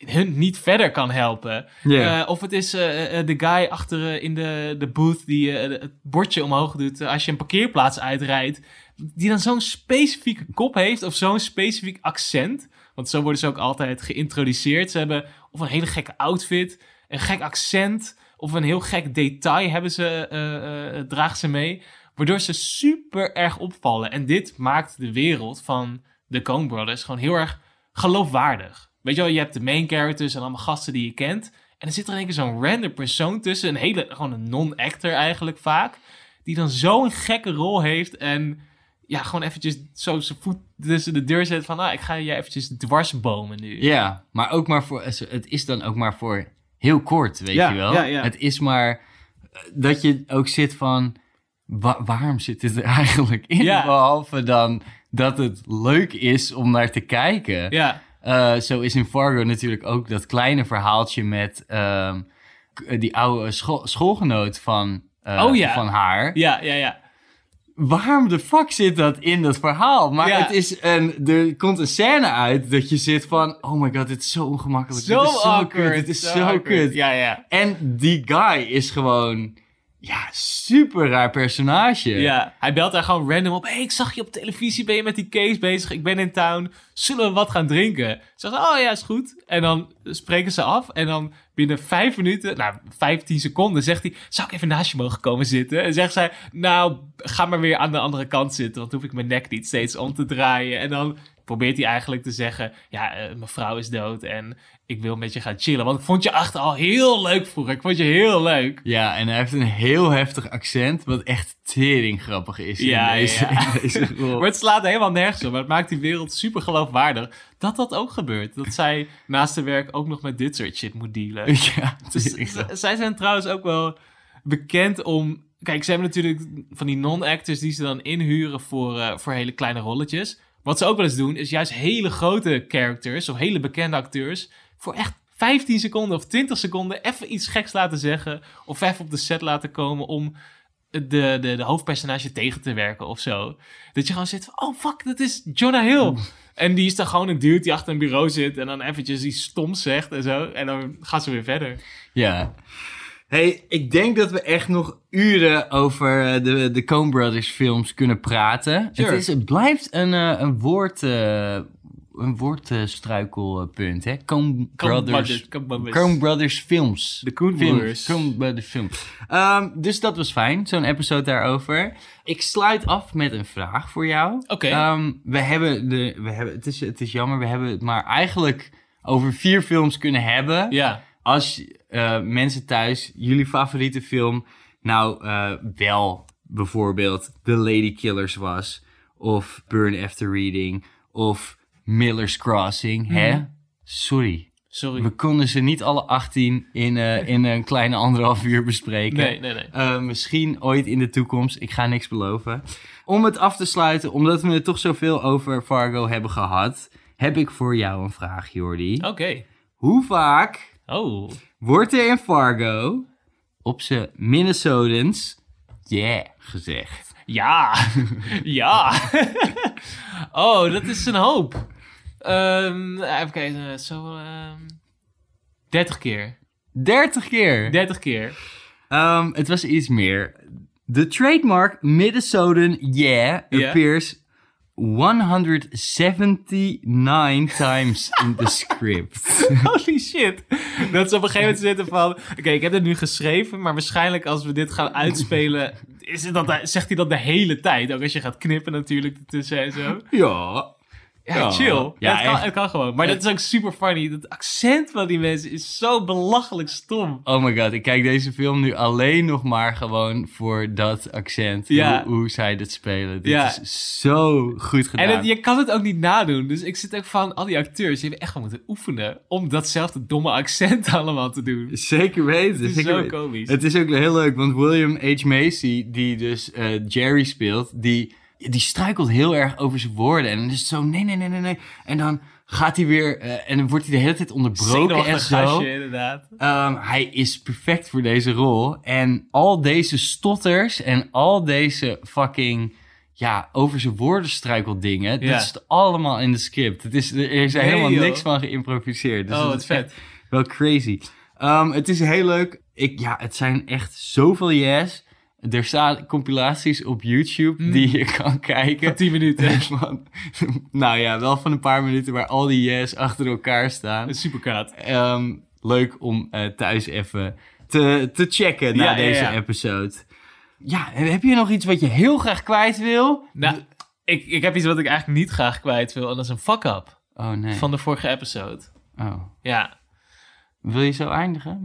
hun niet verder kan helpen. Eh, of het is eh, eh, de guy achter in de, de booth die het bordje omhoog doet als je een parkeerplaats uitrijdt. Die dan zo'n specifieke kop heeft of zo'n specifiek accent. Want zo worden ze ook altijd geïntroduceerd. Ze hebben of een hele gekke outfit, een gek accent of een heel gek detail hebben ze, dragen ze mee. Waardoor ze super erg opvallen. En dit maakt de wereld van de Coen Brothers gewoon heel erg geloofwaardig. Weet je wel, je hebt de main characters en allemaal gasten die je kent. En er zit er in één keer zo'n random persoon tussen. Een hele, gewoon een non-actor eigenlijk vaak. Die dan zo'n gekke rol heeft. En ja, gewoon eventjes zo zijn voet tussen de deur zet van... Ah, ik ga je eventjes dwarsbomen nu. Ja, maar ook maar voor... Het is dan ook maar voor heel kort, weet Ja, je wel. ja, ja. Het is maar eh, dat je ook zit van... wa- waarom zit dit er <laughs> eigenlijk in? Ja. Behalve dan dat het leuk is om naar te kijken. Ja, Eh, zo is in Fargo natuurlijk ook dat kleine verhaaltje met ehm, k- die oude school- schoolgenoot van, eh, Oh ja. van haar. ja, ja, ja. Waarom de fuck zit dat in dat verhaal? Maar Ja. het is een, er komt een scène uit dat je zit van... Oh my god, dit is zo ongemakkelijk. Zo dit is zo awkward. kut. Dit is zo, awkward. kut. Ja, ja. En die guy is gewoon... Ja, super raar personage. Ja, hij belt daar gewoon random op. hey, ik zag je op televisie, ben je met die case bezig? Ik ben in town. Zullen we wat gaan drinken? Ze zegt, oh ja, is goed. En dan spreken ze af. En dan binnen vijf minuten, nou, vijftien seconden, zegt hij... Zou ik even naast je mogen komen zitten? En zegt zij, nou, ga maar weer aan de andere kant zitten. Want hoef ik mijn nek niet steeds om te draaien. En dan probeert hij eigenlijk te zeggen... Ja, eh, mijn vrouw is dood en ik wil met je gaan chillen. Want ik vond je achter al heel leuk vroeger. Ik vond je heel leuk. Ja, en hij heeft een heel heftig accent, wat echt tering grappig is Ja, <laughs> in deze, ja. in deze rol. Maar het slaat helemaal nergens op. Maar het maakt die wereld super geloofwaardig. Dat dat ook gebeurt. Dat <laughs> zij naast haar werk ook nog met dit soort shit moet dealen. ja, Dus, <laughs> zij zijn trouwens ook wel bekend om... Kijk, ze hebben natuurlijk van die non-actors die ze dan inhuren voor, eh, voor hele kleine rolletjes. Wat ze ook wel eens doen, is juist hele grote characters of hele bekende acteurs voor echt 15 seconden of 20 seconden even iets geks laten zeggen. Of even op de set laten komen om de, de, de hoofdpersonage tegen te werken of zo. Dat je gewoon zit van, oh fuck, dat is Jonah Hill. En die is dan gewoon een dude die achter een bureau zit en dan eventjes iets stoms zegt en zo. En dan gaan ze weer verder. Ja. Hey, ik denk dat we echt nog uren over eh, de, de Coen Brothers films kunnen praten. Sure. Het, is, het blijft een, eh, een woord... eh, een woordstruikelpunt, hè? Coen Brothers... Coen Brothers. Films. De Coen Films. Brothers. Coen Brothers films. Ehm, dus dat was fijn, zo'n episode daarover. Ik sluit af met een vraag voor jou. Oké. Ehm, we hebben de... We hebben, het, is, het is jammer, we hebben het maar eigenlijk over vier films kunnen hebben. Ja, Als eh, mensen thuis jullie favoriete film nou eh, wel bijvoorbeeld The Lady Killers was, of Burn After Reading, of Miller's Crossing, hè? Mhm. Sorry. sorry. We konden ze niet alle 18 in, eh, in een kleine anderhalf uur bespreken. Nee, nee, nee. Misschien ooit in de toekomst. Ik ga niks beloven. Om het af te sluiten, omdat we het toch zoveel over Fargo hebben gehad, heb ik voor jou een vraag, Jordi. Oké. Hoe vaak Oh. Wordt er in Fargo op zijn Minnesotans yeah gezegd? Ja. <laughs> ja. oh, dat is een hoop. Ehm, even kijken. Zo... ehm 30 keer. 30 keer. 30 keer. Ehm, het was iets meer. De trademark Minnesotan yeah Ja. appears 179 times in the script. <laughs> Holy shit. Dat ze op een gegeven moment zitten van... Oké, ik heb het nu geschreven, maar waarschijnlijk als we dit gaan uitspelen... Is het dat, zegt hij dat de hele tijd. Ook als je gaat knippen natuurlijk ertussen en zo. ja. Ja, chill. Ja, het, kan, echt. het kan gewoon. Maar dat is ook super funny. Dat accent van die mensen is zo belachelijk stom. Oh my god, ik kijk deze film nu alleen nog maar gewoon voor dat accent. Ja. Hoe, hoe zij dit spelen. Dit Ja. is zo goed gedaan. En het- je kan het ook niet nadoen. Dus ik zit ook van, al die acteurs, die hebben echt gewoon moeten oefenen om datzelfde domme accent <laughs> allemaal te doen. Zeker weten. Het is zeker zo weten. komisch. Het is ook heel leuk, want William H. Macy, die dus eh, Jerry speelt, die, die struikelt heel erg over zijn woorden. En dan is het zo, nee, nee, nee, nee, nee. En dan gaat hij weer, eh, en dan wordt hij de hele tijd onderbroken en zo. gastje, inderdaad. Ehm, hij is perfect voor deze rol. En al deze stotters en al deze fucking, ja, over zijn woorden struikeldingen, Ja. dat is allemaal in de script. Het is, er is er Nee, helemaal joh. niks van geïmproviseerd. Dus oh, het wat vet. wel crazy. Ehm, het is heel leuk. Ik, ja, het zijn echt zoveel yes. Er staan compilaties op YouTube Mm. die je kan kijken. Van 10 minuten. <laughs> Van, nou ja, wel van een paar minuten waar al die yes achter elkaar staan. Super kaat. Ehm, leuk om eh, thuis even te, te checken na ja, deze ja. episode. Ja, heb je nog iets wat je heel graag kwijt wil? Nou, ik, ik heb iets wat ik eigenlijk niet graag kwijt wil. En dat is een fuck-up Oh nee. van de vorige episode. Oh. Ja. Wil je zo eindigen?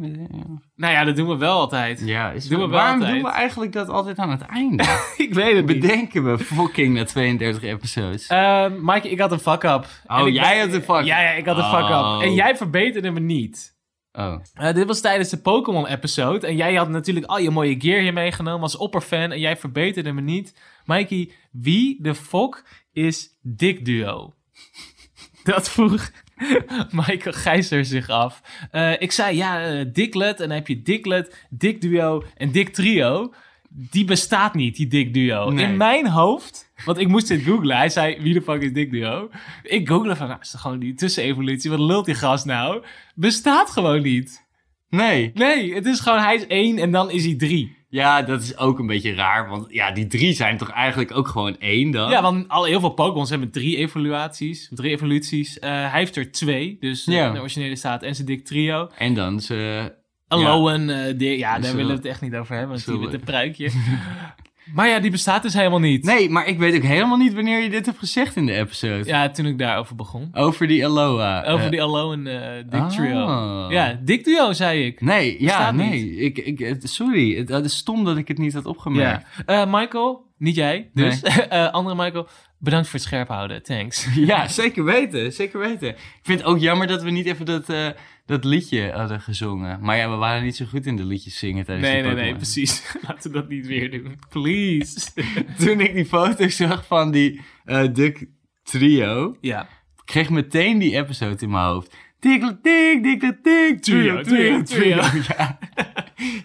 Nou ja, dat doen we wel altijd. Ja, is Doen we wel waarom altijd. doen we eigenlijk dat altijd aan het einde? <laughs> Ik weet het niet. Bedenken we fucking na 32 episodes. Ehm Mike, ik had een fuck-up. Oh, En jij had een fuck-up. Ja, ja, ik had een Oh. fuck-up. En jij verbeterde me niet. oh. Eh, dit was tijdens de Pokémon-episode. En jij had natuurlijk al je mooie gear hier meegenomen als opperfan. En jij verbeterde me niet. Mikey, wie de fuck is Dick Duo? <laughs> Dat vroeg <laughs> Michael Gijzer zich af. Eh, ik zei, ja, eh, Dicklet. En dan heb je Dicklet, Dick Duo en Dick Trio. Die bestaat niet, die Dick Duo. Nee. In mijn hoofd, want ik moest dit googlen. Hij zei, wie de fuck is Dick Duo? Ik google van, nou, is toch gewoon die tussenevolutie? Wat lult die gast nou? Bestaat gewoon niet. Nee. Nee, het is gewoon, hij is één en dan is hij drie. Ja, dat is ook een beetje raar. Want ja, die drie zijn toch eigenlijk ook gewoon één dan? Ja, want al heel veel Pokémons hebben drie evoluties. Drie evoluties. Eh, hij heeft er twee. Dus eh, Ja. de originele staat en zijn dik trio. En dan ze... Alolan, eh, die- ja, daar Zo. willen we het echt niet over hebben. Want die met een pruikje. <laughs> maar ja, die bestaat dus helemaal niet. Nee, maar ik weet ook helemaal niet wanneer je dit hebt gezegd in de episode. Ja, toen ik daarover begon. Over die Aloha. Over Eh, die Alolan eh dik ah. trio. Ja, dik trio zei ik. Nee, ja, Bestaat nee. Ik, ik, het- sorry, het, het is stom dat ik het niet had opgemerkt. Ja. Eh, Michael, niet jij. Dus <laughs> eh, andere Michael, bedankt voor het scherp houden. Thanks. <laughs> Ja, <laughs> zeker weten, zeker weten. Ik vind het ook jammer dat we niet even dat, eh, dat liedje hadden gezongen. Maar ja, we waren niet zo goed in de liedjes zingen tijdens Nee, die nee, nee, Pokémon. precies. <laughs> Laten we dat niet weer doen. Please. Toen ik die foto zag van die eh Duck Trio, ja. kreeg meteen die episode in mijn hoofd. Tikkel, tik, tikkel, tik, trio, trio, trio. Ja.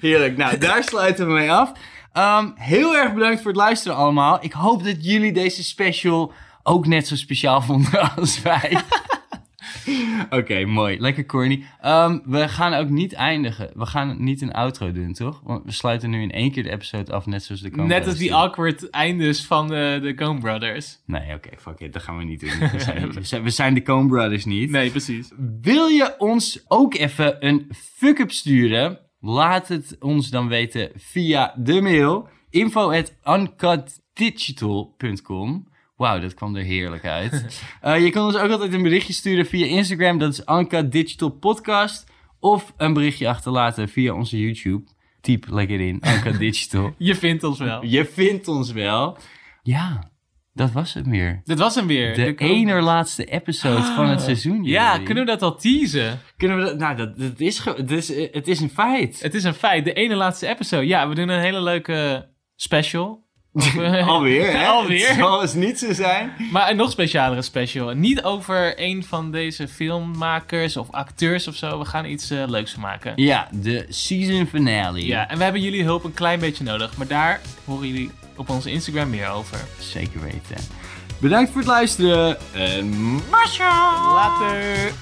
Heerlijk. Nou, daar sluiten we mee af. Ehm, heel erg bedankt voor het luisteren allemaal. Ik hoop dat jullie deze special ook net zo speciaal <laughs> vonden als wij. <laughs> Oké, mooi. Lekker corny. Ehm, we gaan ook niet eindigen. We gaan niet een outro doen, toch? Want we sluiten nu in één keer de episode af, net zoals de Coen Net als die doen. awkward eindes van de, de Coen Brothers. Nee, oké, fuck it. Dat gaan we niet doen. <laughs> We zijn, we zijn, we zijn de Coen Brothers niet. Nee, precies. Wil je ons ook even een fuck-up sturen? Laat het ons dan weten via de mail info at uncutdigital.com. Wauw, dat kwam er heerlijk uit. <laughs> Eh, je kan ons ook altijd een berichtje sturen via Instagram, dat is Uncut Digital Podcast. Of een berichtje achterlaten via onze YouTube. Typ lekker in, Uncut <laughs> Digital. Je vindt ons wel. Je vindt ons wel. Ja, dat was het meer. Dit was hem weer. De Coen- ene laatste episode van het seizoen. Ja, kunnen we dat al teasen? Kunnen we dat... Nou, dat, dat is, het, is, eh, het is een feit. Het is een feit. De ene laatste episode. Ja, we doen een hele leuke special. <laughs> Alweer, hè? Alweer. Het zal eens niet zo zijn. Maar een nog specialere special. Niet over een van deze filmmakers of acteurs of zo. We gaan iets eh, leuks van maken. Ja, de season finale. Ja, en we hebben jullie hulp een klein beetje nodig. Maar daar horen jullie op onze Instagram meer over. Zeker weten. Bedankt voor het luisteren. En... Later!